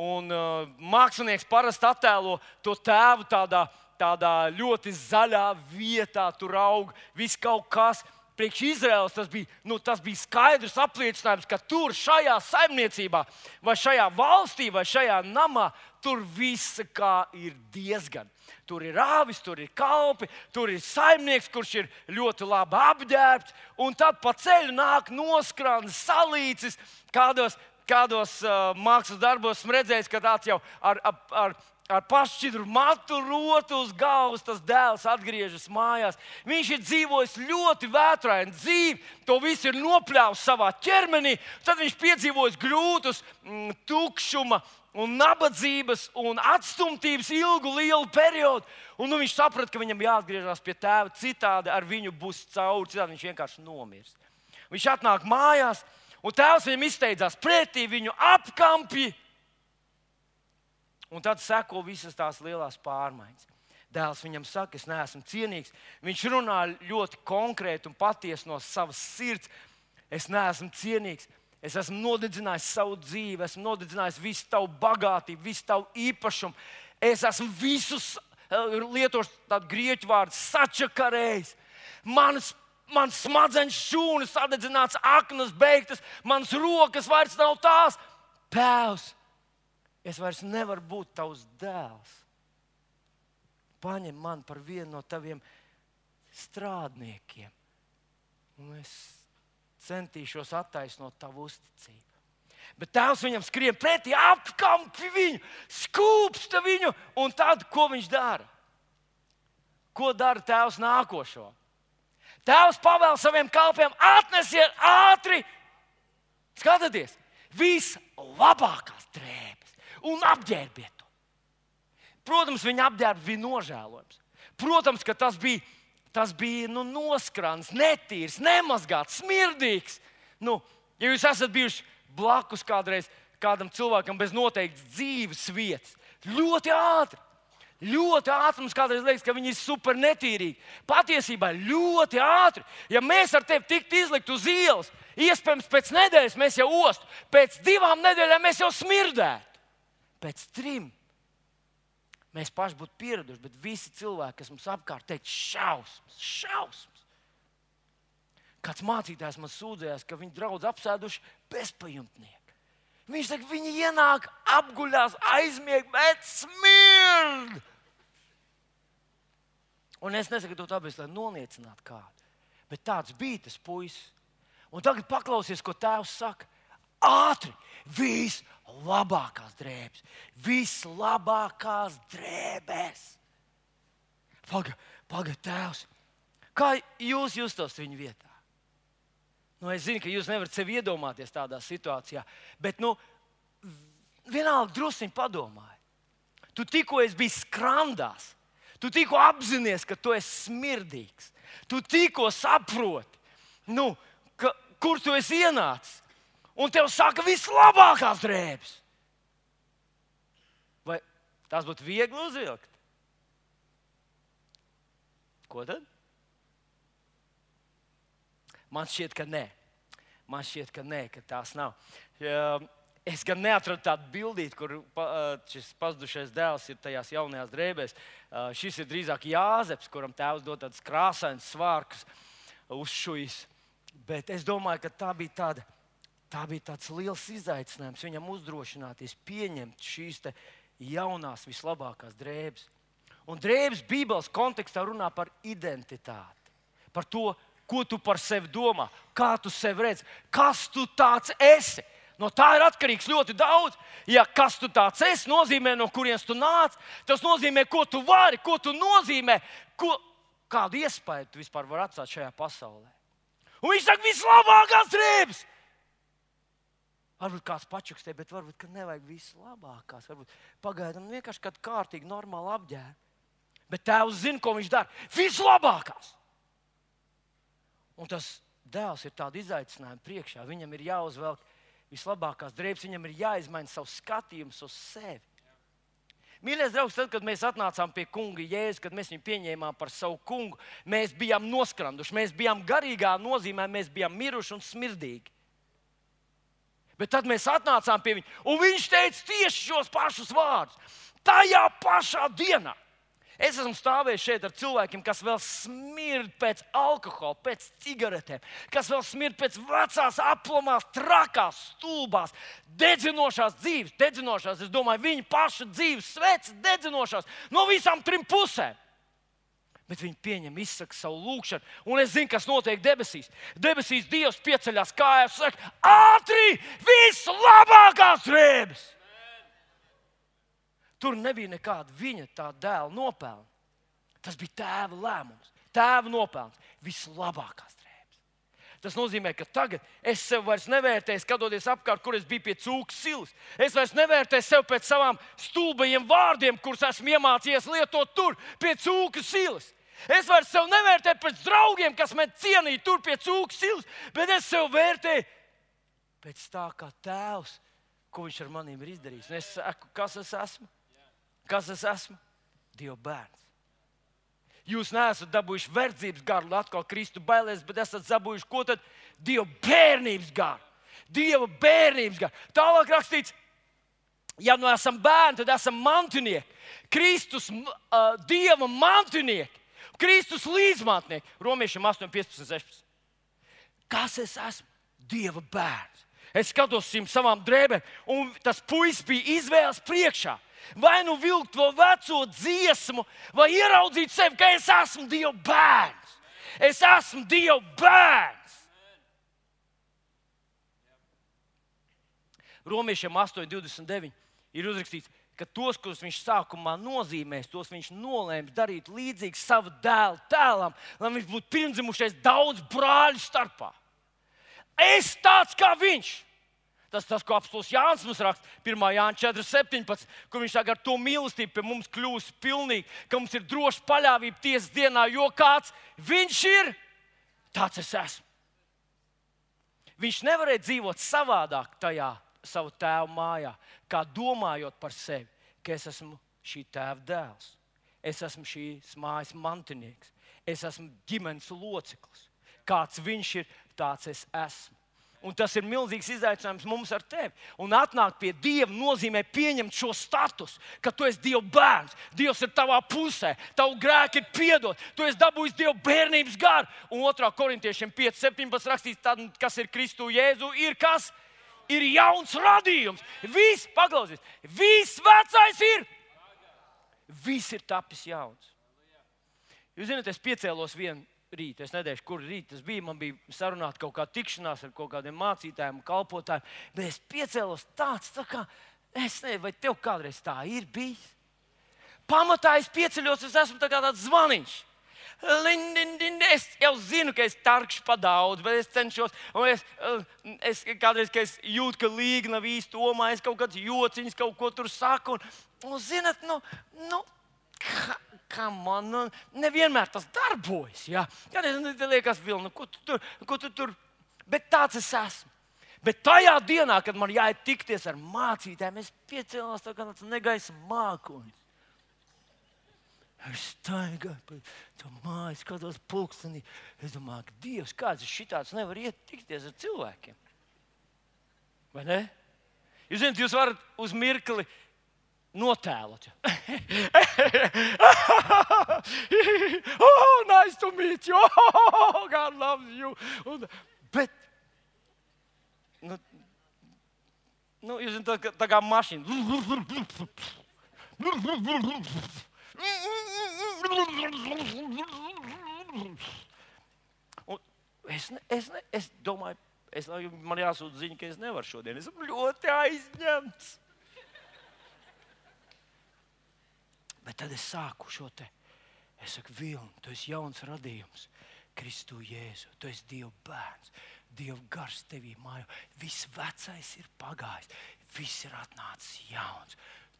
Un, uh, mākslinieks parasti attēlo to tēvu tādā, tādā ļoti zaļā vietā, tur aug viss kaut kas. Priekš Izraels tas bija, nu, tas bija skaidrs apliecinājums, ka tur, šajā saimniecībā, vai šajā valstī, vai šajā namā, tur viss ir diezgan. Tur ir rāvis, tur ir kalpi, tur ir saimnieks, kurš ir ļoti labi apģērbts. Un tad pa ceļu nāk noskrāns, salīdzis, kādos, kādos uh, mākslas darbos esmu redzējis, ka tāds jau ar, ar, ar ar pašķidru matu rotu uz galvas tas dēls atgriežas mājās. Viņš ir dzīvojis ļoti vētrainu dzīvi, to visu ir nopļāvis savā ķermenī. Tad viņš piedzīvojis grūtus, mm, tukšuma, un nabadzības un atstumtības ilgu, lielu periodu. Un nu, viņš saprata, ka viņam jāatgriežas pie tēva, citādi ar viņu būs cauri, citādi viņš vienkārši nomirs. Viņš atnāk mājās, un tēvs viņam izteicās pretī, viņu apkampi. Un tad seko visas tās lielās pārmaiņas. Dēls viņam saka, es neesmu cienīgs. Viņš runā ļoti konkrēti un patiesi no savas sirds. Es neesmu cienīgs. Es esmu nodedzinājis savu dzīvi, esmu nodedzinājis visu tavu bagātību, visu tavu īpašumu. Es esmu visus eh, lietošu tādu grieķu vārdu sačakarējis. Manas Mans smadzenes šūnas sadedzināts, aknas beigtas, mans rokas vairs nav tās. Tēvs, es vairs nevaru būt tavs dēls. Paņem mani par vienu no taviem strādniekiem, un es centīšos attaisnot tavu uzticību. Bet tēvs viņam skrien pretī, apkampi viņu, skūpsta viņu, un tad ko viņš dara? Ko dara tēvs nākošo? Tēvs pavēl saviem kalpiem, atnesiet ātri, skatieties, vislabākās drēbes un apģērbiet to. Protams, viņa apģērbs bija nožēlojams. Protams, ka tas bija, tas bija nu, noskrāns, netīrs, nemazgāts, smirdīgs. Nu, ja jūs esat bijuši blakus kādreiz kādam cilvēkam bez noteiktas dzīves vietas, ļoti ātri Ļoti ātri mums kādreiz liekas, ka viņi ir super netīrīgi. Patiesībā ļoti ātri. Ja mēs ar tevi tiktu izlikt uz ielas, iespējams, pēc nedēļas mēs jau ostu, pēc divām nedēļām mēs jau smirdētu. Pēc trim mēs paši būtu pieraduši, bet visi cilvēki, kas mums apkārt, teikt, šausmas, šausmas. Kāds mācītājs man sūdzējās, ka viņi draudz apsēduši bezpajumtnieki. Viņš saka, viņi ienāk, apguļās, aizmieg, bet smird. Un es nesaku to tāpēc, lai noniecinātu kādu. Bet tāds bija tas puisis. Un tagad paklausies, ko tēvs saka. Ātri, vislabākās drēbes, vislabākās drēbes. Pagaid, paga, tēvs, kā jūs justos viņa vietā? Nu, es zinu, ka jūs nevarat sevi iedomāties tādā situācijā, bet nu, vienalga druskuļi padomājiet. Tu tikko esi bijis skrandās, Tu tikko apzinājies, ka tu esi smirdīgs. Tu tikko saproti, nu, ka, kur tu esi ienācis. Un tev saka, vislabākās drēbes. Vai tās būtu viegli uzvilkt? Ko tad? Man šķiet, ka nē. Man šķiet, ka nē, ka tās nav. Ja, Es gan neatradu tādu bildīti, kur šis pazudušais dēls ir tajās jaunajās drēbēs. Šis ir drīzāk Jāzeps, kuram tēvs dod tādas krāsainas svārkus uz šīs. Bet es domāju, ka tā bija tāda. Tā bija tāds liels izaicinājums viņam uzdrošināties, pieņemt šīs jaunās, vislabākās drēbes. Un drēbes Bībeles kontekstā runā par identitāti, par to, ko tu par sevi domā, kā tu sevi redzi, kas tu tāds esi. No tā ir atkarīgs ļoti daudz. Ja kas tu tāds esi, nozīmē, no kurienes tu nāc, tas nozīmē, ko tu vari, ko tu nozīmē, ko, kādu iespēju tu vispār vari atstāt šajā pasaulē. Un viņš saka, vislabākās drēbes! Varbūt kāds pačukstē, bet varbūt nevajag vislabākās. Varbūt pagaidām vienkārši kāda kārtīga, normāla apģērba. Bet tēvs zina, ko viņš dara. Vislabākās! Un tas dēls ir tāds izaicinājums priekšā. Viņam ir jāuzvelk vislabākās drēbes, viņam ir jāizmaina savs skatījums uz sevi. Mīļais draugs, tad, kad mēs atnācām pie kunga Jēzus, kad mēs viņu pieņēmām par savu kungu, mēs bijām noskranduši, mēs bijām garīgā nozīmē, mēs bijām miruši un smirdīgi. Bet tad mēs atnācām pie viņa, un viņš teica tieši šos pašus vārdus. Tajā pašā dienā Es esmu stāvējis šeit ar cilvēkiem, kas vēl smird pēc alkohola, pēc cigaretēm, kas vēl smird pēc vecās, aplamās, trakās, stulbās, dedzinošās dzīves, dedzinošās. Es domāju, viņa paša dzīves sveces, dedzinošās no visām trim pusēm. Bet viņi pieņem, izsaka savu lūgšanu, un es zinu, kas notiek debesīs. Debesīs Dievs pieceļās kājās un saka, ātri, vislabākās drēbes! Tur nebija nekāda viņa tā dēla nopelna. Tas bija tēva lēmums, tēva nopelns, vislabākās drēbes. Tas nozīmē, ka tagad es sev vairs nevērtēju, skatoties apkārt, kur es biju pie cūkas silas. Es vairs nevērtēju sev pēc savām stulbajiem vārdiem, kurus esmu iemācījies lietot tur, pie cūkas silas. Es vairs sev nevērtēju pēc draugiem, kas man cienīja tur pie cūkas silas, bet es sev vērtēju pēc tā, kā tēvs, ko viņš ar maniem ir izdarījis. Un es saku, kas es esmu? Kas es esmu? Dieva bērns. Jūs neesat dabūjuši verdzības garu, atkal Kristu bailēs, bet esat dabūjuši ko tad? Dieva bērnības garu. Dieva bērnības garu. Tālāk rakstīts, ja nu esam bērni, tad esam mantinieki. Kristus, uh, Dieva mantinieki, Kristus līdzmātnieki. Romiešiem 8, 15, 16. Kas es esmu? Dieva bērns. Es skatos uz savām drēbēm, un tas puisis bija izvēles priekšā. Vai nu vilkt to veco dziesmu, vai ieraudzīt sevi, ka es esmu Dieva bērns. Es esmu Dieva bērns. Romiešiem 8,29 ir uzrakstīts, ka tos, kurus viņš sākumā nozīmēs, tos viņš nolēma darīt līdzīgi savam dēlu tēlam, lai viņš būtu pirmdzimušais daudz brāļu starpā. Es tāds kā viņš. Tas tas, ko apstults Jānis mums raksta 1. Jānis 4.17, kur viņš saka, ar to mīlestību pie mums kļūst pilnīgi, ka mums ir droša paļāvība tiesas dienā, jo kāds viņš ir, tāds es esmu. Viņš nevarēja dzīvot savādāk tajā savu tēvu mājā, kā domājot par sevi, ka es esmu šī tēva dēls, es esmu šīs mājas mantinieks, es esmu ģimenes loceklis. Kāds viņš ir, tāds es esmu. Un tas ir milzīgs izaicinājums mums ar tevi. Un atnākt pie Dieva nozīmē pieņemt šo statusu, ka tu esi Dieva bērns. Dievs ir tavā pusē, tavu grēku ir piedot, tu esi dabūjis Dieva bērnības garu. Un 2. korintiešiem 5.17. rakstīts, tad, kas ir Kristu Jēzu, ir kas? Ir jauns radījums. Viss, paklausies, viss vecais ir. Viss ir tapis jauns. Jūs zināt, es piecēlos vienu rītu. Es nedēļu, kur rīt tas bija. Man bija sarunāta kaut kāda tikšanās ar kaut kādiem mācītājiem, kalpotājiem. Bet es piecēlos tāds, tā kā es nezinu, vai tev kādreiz tā ir bijis. Pamatā es pieceļos, es esmu tā kā tāds zvaniņš. Es jau zinu, ka es tarkšu pa daudz, bet es cenšos. Es, es kādreiz es jūtu, ka līga nav īsti domā, es kaut kādas jociņas, kaut ko tur saku. Un, un zinat, nu, nu, kā man nu, nevienmēr tas darbojas. Ja? Kad es liekas, vilnu, ko tu tur, ko tu tur, bet tāds es esmu. Bet tajā dienā, kad man jāiet tikties ar mācītājiem, es piecēlos tā kā tāds negaisa mākonis. Es staigāju pa to māju, skatos pulkstenī. Es domāju, ka Dievs, kāds ir šitāds, nevar iet tikties ar cilvēkiem. Vai ne? Jūs zināt, jūs varat uz mirkli notēlot. oh, nice to meet you! Oh, God loves you! Un, bet, nu, nu, jūs zināt, tā, tā kā mašīna. Un es, es, es domāju, es, man jāsūta ziņa, ka es nevaru šodien. Es esmu ļoti aizņemts. Bet tad es sāku šo te. Es saku, Vilni, tu esi jauns radījums. Kristu Jēzu, tu esi Dieva bērns. Dieva gars tevī mājo. Viss vecais ir pagājis, viss ir atnācis jauns.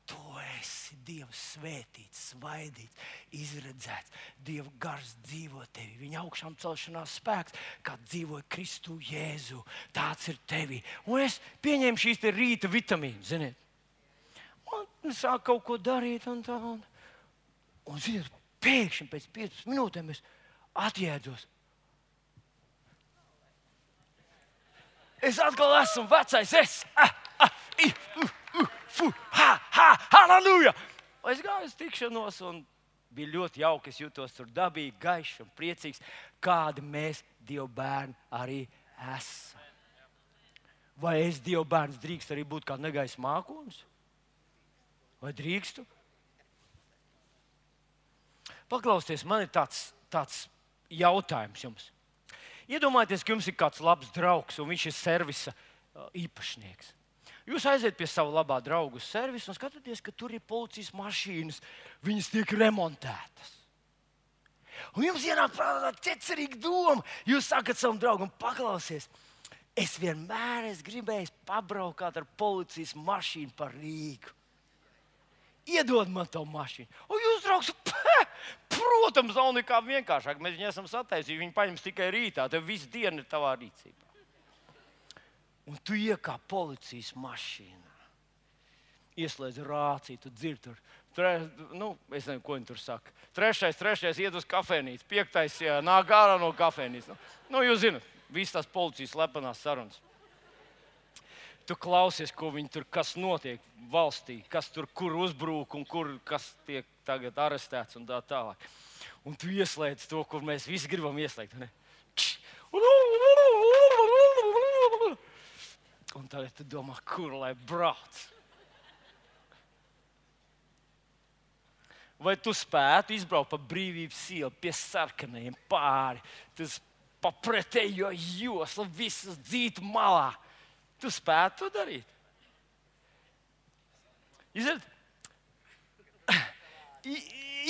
Tu esi Dieva svētīts, svaidīts, izredzēts. Dieva gars dzīvo tevī. Viņa augšām celšanās spēks, kā dzīvoja Kristu Jēzu. Tāds ir tevī. Un es pieņēmu šīs rīta vitamīnas, ziniet. Un sāku kaut ko darīt un tā. Un Un, ziniet, pēkšņi pēc piecām minūtēm es atjēdzos. Es atkal esmu vecais. Es ah, ah, i, uh, uh, fu, ha, ha, halleluja! Es gāju uz tikšanos, un bija ļoti jauki. Es jutos tur dabīgi, gaišs un priecīgs, kādi mēs, Dieva bērni, arī esam. Vai es, Dieva bērns, drīkst arī būt kā negaisa mākslinieks? Vai drīkstu? Paklausieties, man ir tāds, tāds jautājums jums. Iedomājieties, ka jums ir kāds labs draugs un viņš ir servisa uh, īpašnieks. Jūs aiziet pie sava labā drauga servisa un skatāties, ka tur ir policijas mašīnas, viņas tiek remontētas. Un jums ienāk prātā tāda ķecerīga doma. Jūs sakat savam draugam, paklausies, es vienmēr esmu gribējis pabraukāt ar policijas mašīnu pa Rīgu. Iedod man to mašīnu. Un jūs, draugs, pē, protams, nav nekā vienkāršāk. Mēs viņu esam sataisījuši. Viņi paņems tikai rītā. Tev viss diena ir tavā rīcībā un tu iekāp policijas mašīnā. Ieslēdz rāciju, tu dzirdi tur. Tre, nu, es nezinu, ko viņi tur saka. Trešais, trešais iet uz kafejnīcu, piektais jā, nāk ārā no kafejnīcas. Nu, nu, jūs zināt, visas tās policijas lepenās sarunas. Tu klausies, ko viņi tur, kas notiek valstī, kas tur kur uzbrūk un kur kas tiek tagad arestēts un tā tālāk. Un tu ieslēdz to, kur mēs visi gribam ieslēgt. Ne? Un tagad tu domā, kur lai brauc? Vai tu spētu izbraukt pa brīvības ielu pie sarkanajiem pāri, tas pa pretējo joslu, visas dzītu malā? Tu spētu to darīt? Izrad?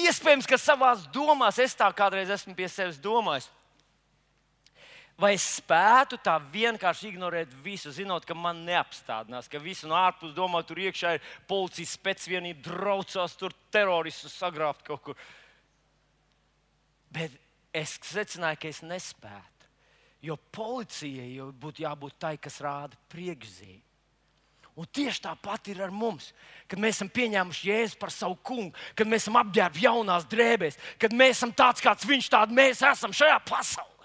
Iespējams, ka savā domās es tā kādreiz esmu pie sevis domājis vai es spētu tā vienkārši ignorēt visu, zinot, ka man neapstādinās, ka visi no ārpuses domā, tur iekšā ir policijas spēcvienība, draucās tur teroristus sagrābt kaut kur. Bet es secināju, ka es nespētu. Jo policijai jau būtu jābūt tai, kas rāda priekšzīmi. Un tieši tāpat ir ar mums, kad mēs esam pieņēmuši Jēzu par savu kungu, kad mēs esam apģērbti jaunās drēbēs, kad mēs esam tāds, kāds viņš tāds mēs esam šajā pasaulē.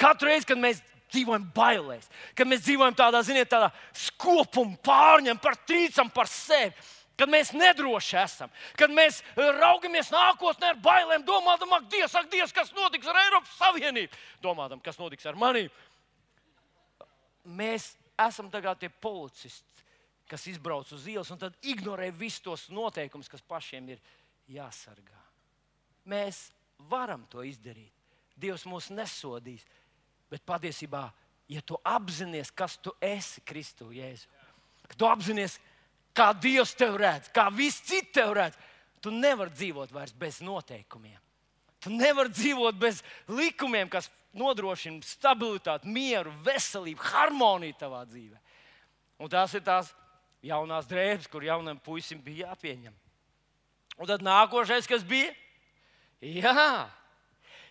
Katru reizi, kad mēs dzīvojam bailēs, kad mēs dzīvojam tādā, ziniet, tādā skopuma pārņem, par trīcam par sevi. Kad mēs nedroši esam, kad mēs raugamies nākotnē ar bailēm, domājam, ak, Dievs, ak, Dievs, kas notiks ar Eiropas Savienību, domājam, kas notiks ar maniem. Mēs esam tie policisti, kas izbrauc uz ielas un ignorē visus tos noteikumus, kas pašiem ir jāsargā. Mēs varam to izdarīt. Dievs mūs nesodīs. Bet patiesībā, ja tu apzinājies, kas tu esi Kristu Jēzu, ka tu apzinājies, kā Dievs tev redz, kā visi citi tev redz, tu nevari dzīvot vairs bez noteikumiem. Tu nevari dzīvot bez likumiem, kas nodrošina stabilitāti, mieru, veselību, harmoniju tavā dzīvē. Un tās ir tās jaunās drēbes, kur jaunam puisim bija jāpieņem. Un tad nākošais, kas bija? Jā,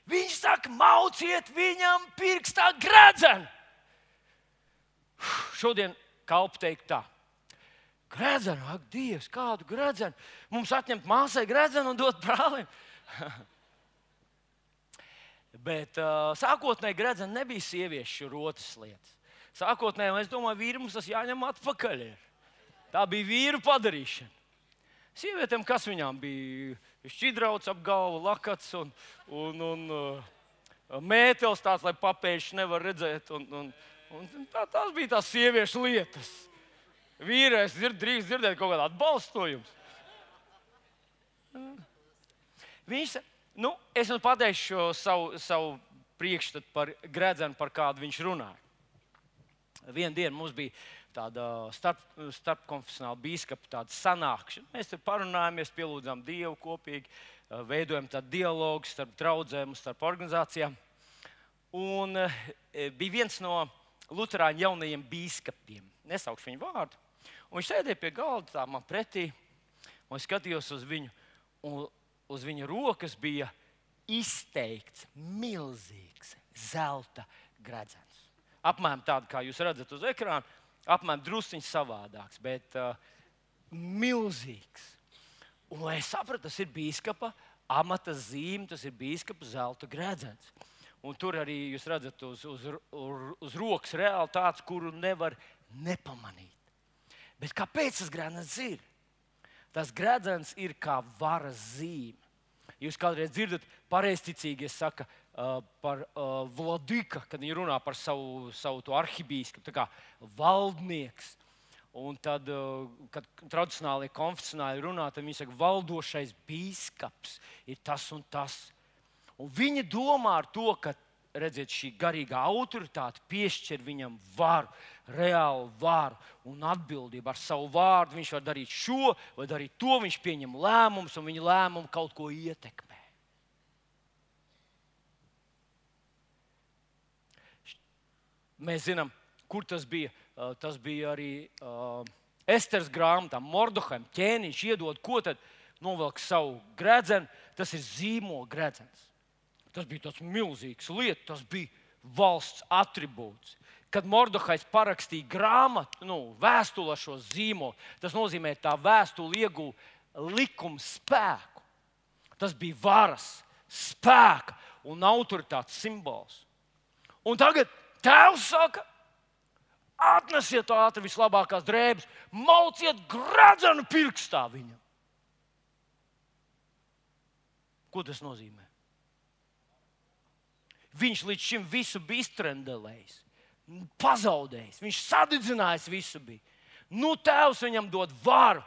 Viņš saka, mauciet viņam pirkstā gredzenu. Šodien kalpu teikt tā. Gredzenu, ak, Dievs, kādu gredzenu. Mums atņemt māsai gredzenu un dot brālim. Bet uh, sākotnēji gredzena nebija sieviešu rotas lietas. Sākotnēji, es domāju, vīri mums tas jāņem atpakaļ. Tā bija vīru padarīšana. Sievietēm, kas viņām bija? Šķidrauts ap galvu, lakats un, un, un uh, mētelis tāds, lai papēžs nevar redzēt. Un, un, un tā, tās bija tās sieviešu lietas. Vīrietis dzird, drīkst dzirdēt kaut kādu atbalstojumu. Viņš, nu, es jums pateikšu savu, savu priekšstatu par gredzenu, par kādu viņš runāja. Vienu dienu mums bija tāda starp, starpkonfesionāla biskupa sanākšana. Mēs tur parunājāmies, pielūdzām Dievu kopīgi, veidojam tādu dialogu starp draugiem, starp organizācijām. Un bija viens no Lutāņu jaunajiem biskupiem, nesaukšu viņu vārdu. Un viņš sēdēja pie galda, tā man pretī, un es skatījos uz viņu, un uz viņa rokas bija izteikts milzīgs zelta gredzens. Apmēram tādu, kā jūs redzat uz ekrāna, apmēram drusciņš savādāks, bet uh, milzīgs. Un, lai es sapratu, tas ir biskupa amata zīme, tas ir biskupa zelta gredzens. Un tur arī jūs redzat, uz, uz, uz, uz rokas reāli tāds, kuru nevar nepamanīt. Bet kāpēc tas gredzens ir? Tas gredzens ir kā varas zīme. Jūs kādreiz dzirdat, pareizticīgi saka, Uh, par uh, Vladika, kad viņi runā par savu, savu arhibīskapu, kā valdnieks. Un tad, uh, kad tradicionāli konfesionāli runā, tad viņi saka, valdošais biskups ir tas un tas. Un viņi domā ar to, ka redziet, šī garīgā autoritāte piešķir viņam varu, reālu varu un atbildību. Ar savu vārdu viņš var darīt šo vai darīt to. Viņš pieņem lēmumus, un viņa lēmumi kaut ko ietekmē. Mēs zinām, kur tas bija. Tas bija arī uh, Esteras grāmatā. Mordohaim ķēniņš iedod, ko tad novelk savu gredzenu. Tas ir zīmola gredzens. Tas bija tāds milzīgs lietu, tas bija valsts attribūts. Kad Mordokais parakstīja grāmatu, nu, vēstuli ar šo zīmolu, tas nozīmē, ka tā vēstule ieguva likuma spēku. Tas bija varas, spēka un autoritātes simbols. Un tagad tēvs saka, atnesiet ātri vislabākās drēbes, mauciet gradzenu pirkstā viņam. Ko tas nozīmē? Viņš līdz šim visu bija iztrendelējis, pazaudējis, viņš sadedzinājis visu. Bija. Nu, tēvs viņam dod varu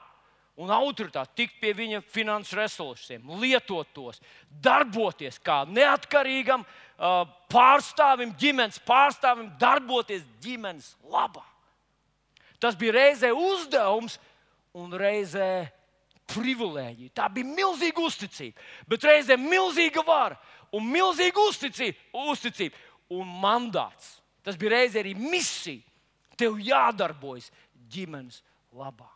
un autoritāti tikt pie viņa finansu resursiem, lietot tos, darboties kā neatkarīgam pārstāvim, ģimenes pārstāvim, darboties ģimenes labā. Tas bija reizē uzdevums un reizē privilēģija. Tā bija milzīga uzticība, bet reizē milzīga vara un milzīga uzticība, uzticība un mandāts. Tas bija reizē arī misija. Tev jādarbojas ģimenes labā.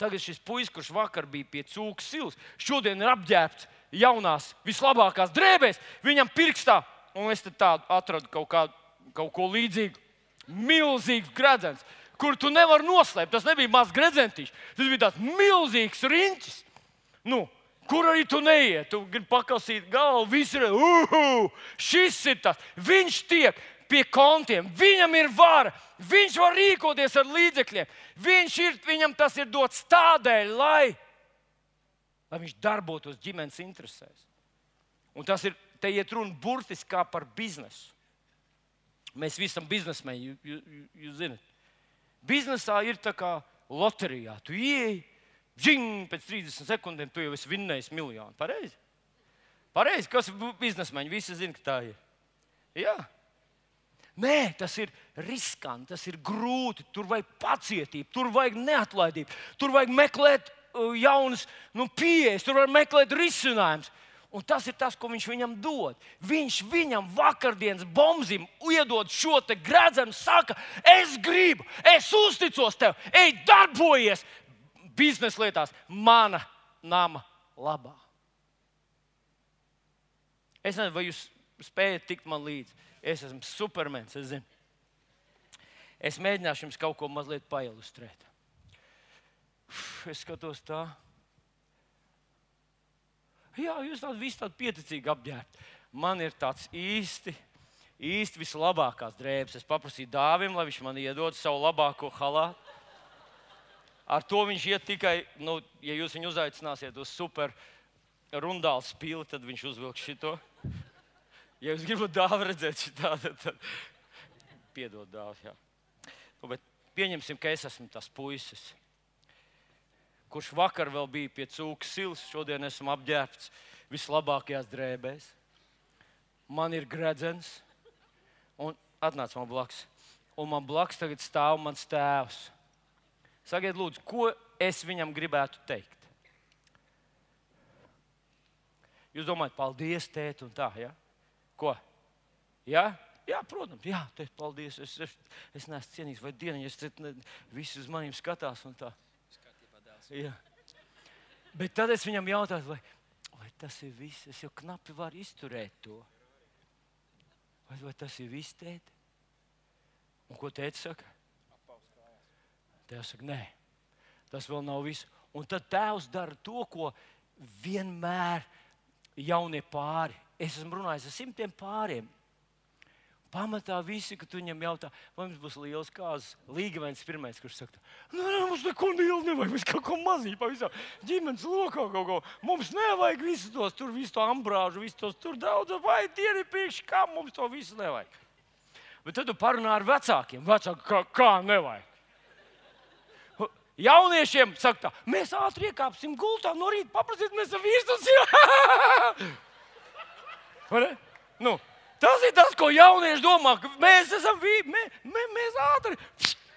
Tagad šis puisis, kurš vakar bija pie cūku silas, šodien ir apģērbts jaunās, vislabākās drēbēs. Viņam pirkstā, un es tādu atradu kaut, kā, kaut ko līdzīgu, milzīgs gredzens, kur tu nevari noslēpt. Tas nebija mazs gredzentiņš, tas bija tāds milzīgs riņķis. Nu, Kur arī tu neiet, tu gribi pakasīt galvu, visi ir, uhu, šis ir tas. Viņš tiek pie kontiem, viņam ir vara, viņš var rīkoties ar līdzekļiem. Viņš ir, viņam tas ir dots tādēļ, lai, lai viņš darbotos ģimenes interesēs. Un tas ir, te iet runa burtiski kā par biznesu. Mēs visi esam biznesmeņi, jūs, jūs, jūs zināt. Biznesā ir tā kā loterijā. Tu ieej, Žing, pēc 30 sekundēm tu jau esi vinnējis miljonu. Pareizi? Pareizi, kas ir biznesmeņi? Visi zina, ka tā ir. Jā. Nē, tas ir riskanti, tas ir grūti. Tur vajag pacietību, tur vajag neatlaidību, tur vajag meklēt jaunas nu, pieejas, tur vajag meklēt risinājumus. Un tas ir tas, ko viņš viņam dod. Viņš viņam vakardienas bombzim iedod šo gredzenu, saka, es gribu, es uzticos tev, ej, darbojies, biznesa lietās, mana nama labā. Es nezinu, vai jūs spējat tikt man līdzi. Es esmu supermens, es zinu. Es mēģināšu jums kaut ko mazliet pailustrēt. Es skatos tā. Jā, jūs tādi visi tādi pieticīgi apģērbti. Man ir tāds īsti, īsti vislabākās drēbes. Es paprasīju dāvim, lai viņš man iedod savu labāko halātu. Ar to viņš iet tikai, nu, ja jūs viņu uzaicināsiet uz super rundālu spīli, tad viņš uzvilks šito. Ja jūs gribat dāvā redzēt šādu, tad piedod dāvā. Nu, pieņemsim, ka es esmu tas puisis, kurš vakar vēl bija pie cūku silas, šodien esmu apģērbts vislabākajās drēbēs. Man ir gredzens, un atnāc man blakus. Un man blakus tagad stāv mans tēvs Sakiet, lūdzu, ko es viņam gribētu teikt? Jūs domājat, paldies, tēt, un tā, ja? Ko? Ja? Jā, protams, jā, tēt, paldies. Es, es, es neesmu cienīgs, vai dieniņš, es ne, visi uz maniem skatās un tā. Jā. Bet tad es viņam jautāju, vai, vai tas ir viss? Es jau knapi varu izturēt to. Vai, vai tas ir viss, tēt? Un ko tēta saka? Tēvs saka, nē, tas vēl nav viss. Un tad tēvs dara to, ko vienmēr jaunie pāri. Es esmu runājis ar simtiem pāriem. Pamatā visi, kad viņam jautā, vai mums būs liels kāzas, līgavens pirmais, kurš saka, nē, nē, mums neko lielu nevajag, mēs kaut ko maziņu pavisam ģimenes lokā kaut ko. Mums nevajag visu tos, tur visu to ambrāžu, visu tos tur daudz, vai dieni priekš, kā mums to visu nevajag. Bet tad tu parunā ar vecākiem, vecāki, kā, kā nevajag. Jauniešiem saka, tā, mēs ātri iekāpsim gultā, no rīta paprasīt, mēs esam sieva. nu, Tas ir tas, ko jaunieši domā. Mēs esam vi, mē, mē, mēs ātri.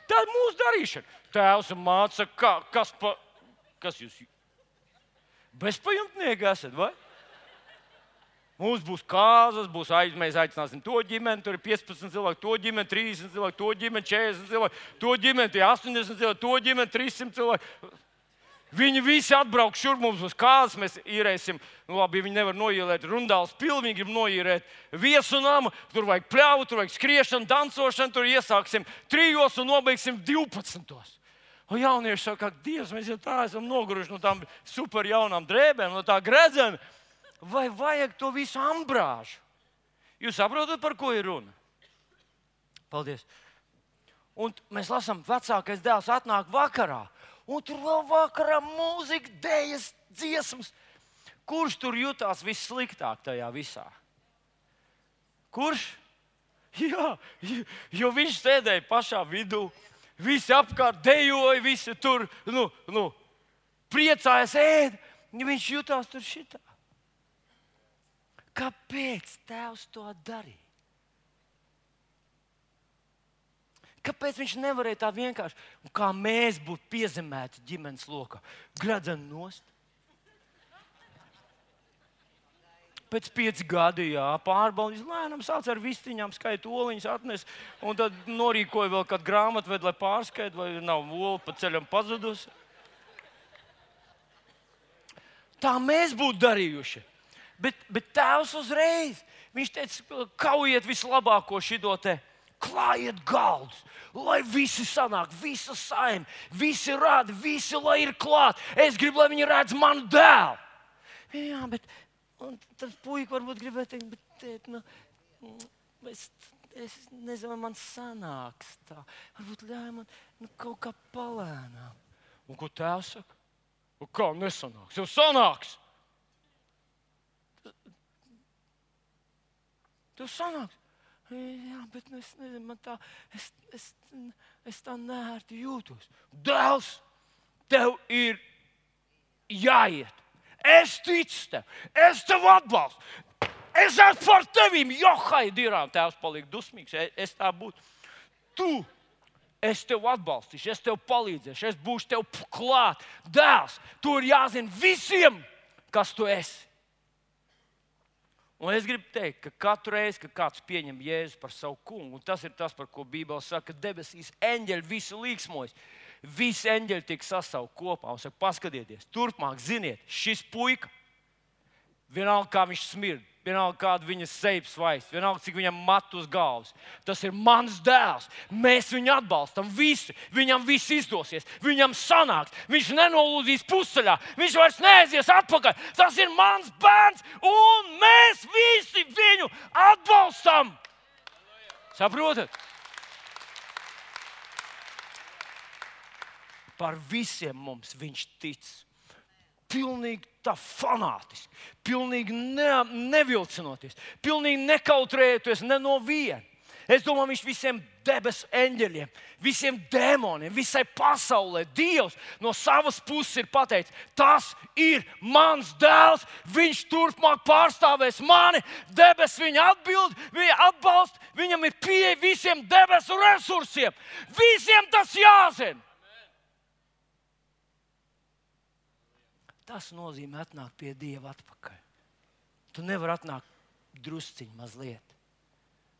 Tā ir mūsu darīšana. Tēvs un saka, kā, kas, pa, kas jūs bezpajumtnieki esat? Vai? Mums būs kārtas, būs aiz, mēs aicināsim to ģimeni, tur ir 15 cilvēki, to ģimeni, 30 cilvēki, to ģimeni, 40 cilvēki, to ģimeni, 80 cilvēki, to ģimeni, 300 cilvēki. Viņi visi atbrauks šurp, mums būs kārtas, mēs īrēsim. Nu, labi, viņi nevar noielēt rundāls, pilnīgi grib noīrēt viesu namu. Tur vajag pļāvu, tur vajag skriešanu, dancošanu, tur iesāksim trijos un nobeigsim 12. Un jaunieši saka, ka Dievs, mēs jau tā esam noguruši no tām super jaunām drēbēm, no tā gredzena vai vajag to visu ambrāžu? Jūs saprotat, par ko ir runa? Paldies! Un mēs lasām, vecākais dēls atnāk vakarā, un tur vēl vakarā mūzika, dēļas, dziesmas. Kurš tur jutās vissliktāk tajā visā? Kurš? Jā, jo viņš sēdēja pašā vidū, visi apkārt dejoja, visi tur nu, nu, priecājās, ēd. Viņš jutās tur šitā. Kāpēc tēvs to darīja? Kāpēc viņš nevarēja tā vienkārši, kā mēs būtu piezemēti ģimenes lokā, gladzeni nost? Pēc pieciem gadiem, pārbaudījis, lēnām sācis ar vistiņām, skaitu oliņas, atnes, un tad norīkoja vēl kādu grāmatvedu, lai pārskaitītu, vai nav ola pa ceļam pazudusi. Tā mēs būtu darījuši bet, bet tēvs uzreiz viņš teica, kaujiet vislabāko šito te. Klājiet galdus, lai visi sanāk, visa saime, visi rādi, visi lai ir klāt. Es gribu, lai viņi redz manu dēlu. Jā, bet tas puika varbūt gribēja teikt, bet tēt, nu, es, es nezinu, man sanāks tā. Varbūt ļauj man nu, kaut kā palēnām. Un ko tēvs saka? Un kā nesanāks? Jau sanāks! Tev sanāks. Jā, bet nu, es nezinu, man tā, es, es, es tā nērti jūtos. Dēls, tev ir jāiet. Es ticu tev, es tev atbalstu. Es esmu par tevi, jo haidīrām tēvs paliek dusmīgs. Es, es tā būtu. Tu, es tev atbalstīšu, es tev palīdzēšu, es būšu tev klāt. Dēls, tu ir jāzina visiem, kas tu esi. Un es gribu teikt, ka katru reizi, kad kāds pieņem Jēzu par savu kungu, un tas ir tas, par ko Bībele saka, ka debesīs eņģeļi visu līksmojas. Visi eņģeļi tiek sasaukt kopā un saka, paskatieties, turpmāk, ziniet, šis puika, vienalga kā viņš smird, vienalga kāda viņa sejas svaists, vienalga cik viņam mat uz galvas. Tas ir mans dēls. Mēs viņu atbalstam. Visi. Viņam viss izdosies. Viņam sanāks. Viņš nenolūzīs pusceļā. Viņš vairs neaizies atpakaļ. Tas ir mans bērns, un mēs visi viņu atbalstam. Saprotat? Par visiem mums viņš tic pilnīgi tā fanātiski, pilnīgi ne, nevilcinoties, pilnīgi nekautrējoties ne no viena. Es domāju, viņš visiem debesu eņģeļiem, visiem dēmoniem, visai pasaulē, Dievs no savas puses ir pateicis, tas ir mans dēls. Viņš turpmāk pārstāvēs mani, debesis viņa atbild, viņa atbalsta, viņam ir pieeja visiem debesu resursiem. Visiem tas jāzina. Tas nozīmē atnākt pie Dieva atpakaļ. Tu nevari atnākt drusciņā mazliet.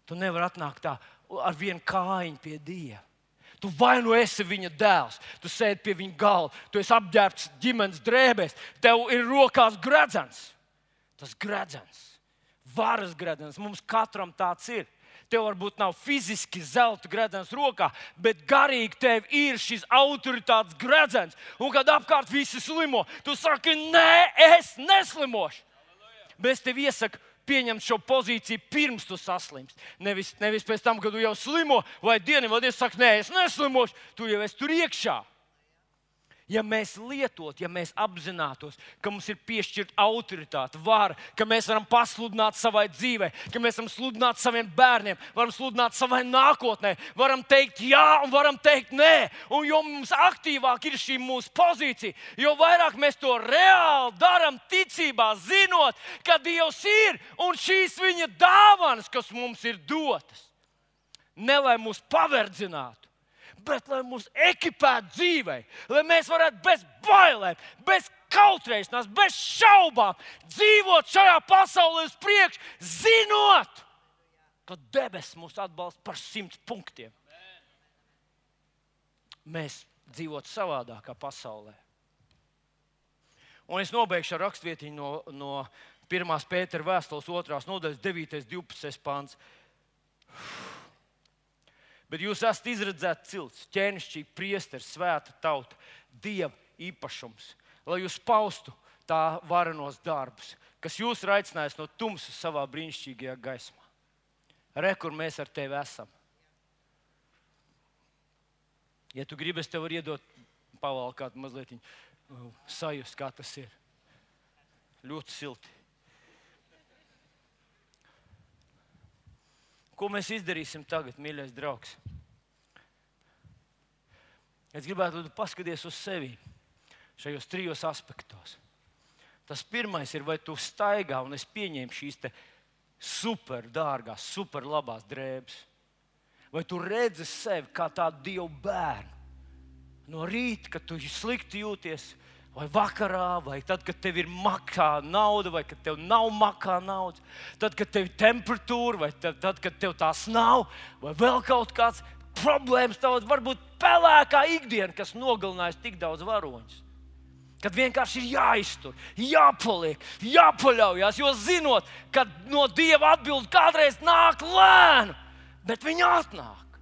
Tu nevari atnākt tā ar vienu kājiņu pie Dieva. Tu vai nu esi viņa dēls, tu sēdi pie viņa galda, tu esi apģērbts ģimenes drēbēs, tev ir rokās gredzens. Tas gredzens, varas gredzens, mums katram tāds ir tev varbūt nav fiziski zelta gredzens rokā, bet garīgi tev ir šis autoritātes gredzens. Un kad apkārt visi slimo, tu saki, nē, es neslimošu. Bet es tev iesaku pieņemt šo pozīciju pirms tu saslimsti. Nevis, nevis pēc tam, kad tu jau slimo, vai dienu vai dienu saki, nē, es neslimošu, tu jau esi tur iekšā. Ja mēs lietot, ja mēs apzinātos, ka mums ir piešķirta autoritāte, vara, ka mēs varam pasludināt savai dzīvei, ka mēs varam sludināt saviem bērniem, varam sludināt savai nākotnē, varam teikt jā un varam teikt nē. Un jo mums aktīvāk ir šī mūsu pozīcija, jo vairāk mēs to reāli darām, ticībā, zinot, ka Dievs ir un šīs viņa dāvanas, kas mums ir dotas. Ne lai mūs paverdzinātu bet lai mūs ekipētu dzīvē, lai mēs varētu bez bailēm, bez kautrēšanās, bez šaubām dzīvot šajā pasaulē uz priekšu, zinot, ka debesis mūs atbalsta par simts punktiem. Mēs dzīvot savādākā pasaulē. Un es nobeigšu ar rakstvietiņu no, no 1. pētera vēstules 2. nodaļas 9. un 12. pāns. Bet jūs esat izredzēts cilts, ķēnišķīgi, priesteris, svēta tauta, dieva īpašums, lai jūs paustu tā varenos darbus, kas jūs ir aicinājis no tumsas savā brīnišķīgajā gaismā. Re, kur mēs ar tevi esam. Ja tu gribi, es tev varu iedot pavalkāt mazliet uh, sajust, kā tas ir. Ļoti silti. Ko mēs izdarīsim tagad, mīļais draugs? Es gribētu, lai tu paskaties uz sevi šajos trijos aspektos. Tas pirmais ir, vai tu staigā un es pieņēmu šīs super dārgās, super labās drēbes. Vai tu redzi sevi kā tādu dievu bērnu? No rīta, kad tu slikti jūties, vai vakarā, vai tad, kad tev ir makā nauda, vai kad tev nav makā naudas, tad, kad tev ir temperatūra, vai tad, tad kad tev tās nav, vai vēl kaut kāds problēmas, tavs varbūt pelēkā ikdiena, kas nogalinājis tik daudz varoņus. Kad vienkārši ir jāiztur, jāpaliek, jāpaļaujas, jo zinot, ka no Dieva atbildi kādreiz nāk lēni, bet viņi atnāk.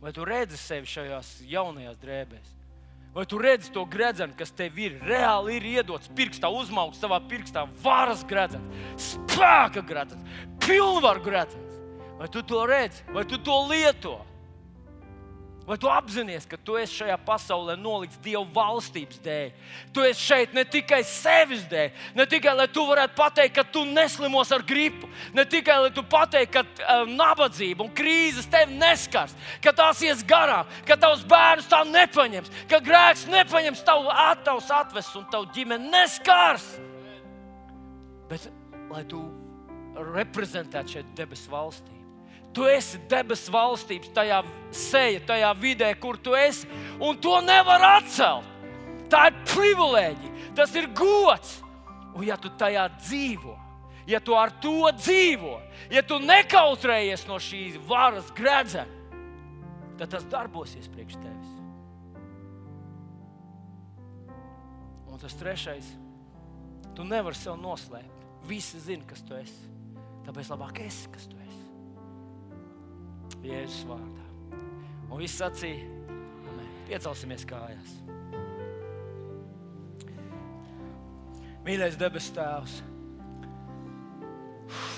Vai tu redzi sevi šajās jaunajās drēbēs? Vai tu redzi to gredzenu, kas tev ir reāli ir iedots pirkstā, uzmaugs savā pirkstā, varas gredzens, spēka gredzens, pilnvaru gredzens? Vai tu to redzi, vai tu to lieto? Vai tu apzinājies, ka tu esi šajā pasaulē nolikts Dieva valstības dēļ? Tu esi šeit ne tikai sevis dēļ, ne tikai lai tu varētu pateikt, ka tu neslimos ar gripu, ne tikai lai tu pateiktu, ka uh, nabadzība un krīzes tevi neskars, ka tās ies garām, ka tavs bērns tā nepaņems, ka grēks nepaņems tavu attavs atvests un tavu ģimeni neskars. Bet lai tu reprezentētu šeit debesu valstī. Tu esi debesu valstības, tajā seja, tajā vidē, kur tu esi, un to nevar atcelt. Tā ir privilēģija, tas ir gods. Un, ja tu tajā dzīvo, ja tu ar to dzīvo, ja tu nekautrējies no šīs varas gredzena, tad tas darbosies priekš tevis. Un tas trešais, tu nevari sev noslēpt. Visi zina, kas tu esi. Tāpēc labāk esi, kas tu. Jēzus vārdā. Un viss sacīja, piecelsimies kājās. Mīļais debes Tēvs,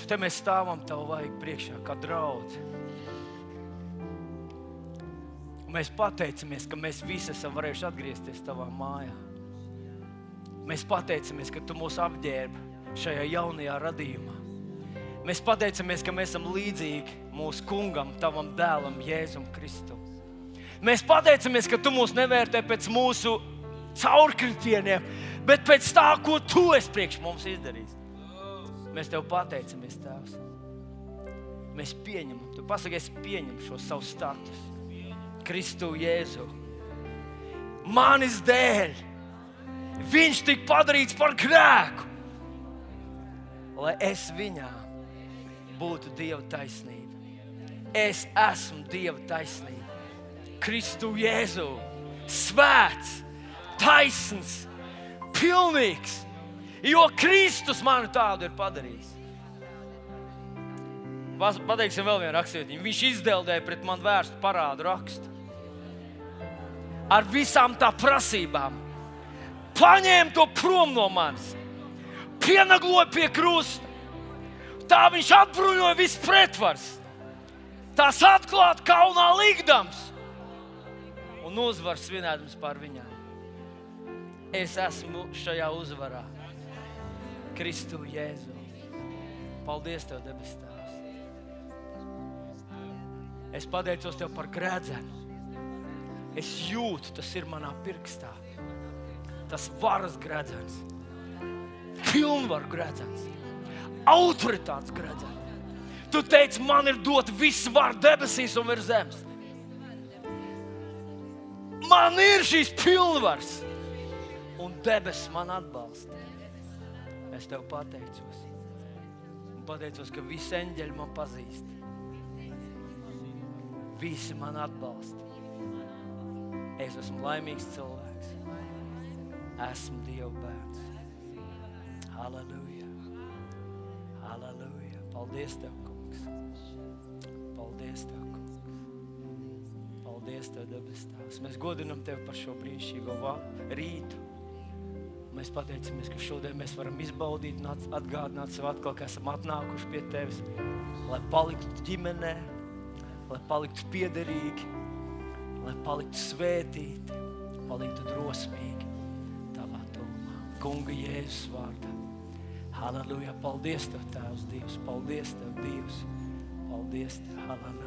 te mēs stāvam Tev vajag priekšā kā draugi. Mēs pateicamies, ka mēs visi esam varējuši atgriezties Tavā mājā. Mēs pateicamies, ka Tu mūs apģērbi šajā jaunajā radījumā. Mēs pateicamies, ka mēs esam līdzīgi mūsu kungam, tavam dēlam, Jēzum Kristum. Mēs pateicamies, ka tu mūs nevērtē pēc mūsu caurkritieniem, bet pēc tā, ko tu esi priekš mums izdarījis. Mēs tev pateicamies, Tēvs. Mēs pieņemam, tu pasaki, es pieņemu šo savu statusu. Kristu Jēzu. Manis dēļ viņš tika padarīts par grēku, lai es viņā būtu Dieva taisnība. Es esmu Dieva taisnība. Kristu Jēzu, svēts, taisns, pilnīgs, jo Kristus mani tādu ir padarījis. Pateiksim vēl vienu rakstījumu. Viņš izdeldēja pret mani vērstu parādu rakstu. Ar visām tā prasībām. Paņēma to prom no manis, pienagloja pie krusta Tā viņš atbruņoja visu pretvars. Tās atklāt kaunā likdams. un uzvar svinēdams par viņām. Es esmu šajā uzvarā, Kristu Jēzu. Paldies, Tev, debes Tēvs. Es pateicos Tev par grēdzenu. Es jūtu, tas ir manā pirkstā. Tas varas grēdzens, pilnvaru grēdzens, autoritātes grēdzens. Tu teici, man ir dot viss var debesīs un virs zemes. Man ir šīs pilnvaras, un debesis man atbalsta. Es tev pateicos. Un pateicos, ka visi eņģeļi man pazīst. Visi man atbalsta. Es esmu laimīgs cilvēks. Esmu Dieva bērns. Halleluja! Halleluja! Paldies, Tev, Kungs! Paldies, Tev, Kungs! Paldies, Tev, debes Tēvs! Mēs godinam Tevi par šo brīnišķīgo rītu. Mēs pateicamies, ka šodien mēs varam izbaudīt un atgādināt sev atkal, ka esam atnākuši pie Tevis, lai paliktu ģimenē, lai paliktu piederīgi, lai paliktu svētīti, paliktu drosmīgi Tavā tuvumā. Kunga Jēzus vārdā. Halleluja! Paldies, Tev, Tēvs, Dievs! Paldies, Tev, Dievs! Paldies, Tev! Halleluja! Jēzus vārdā!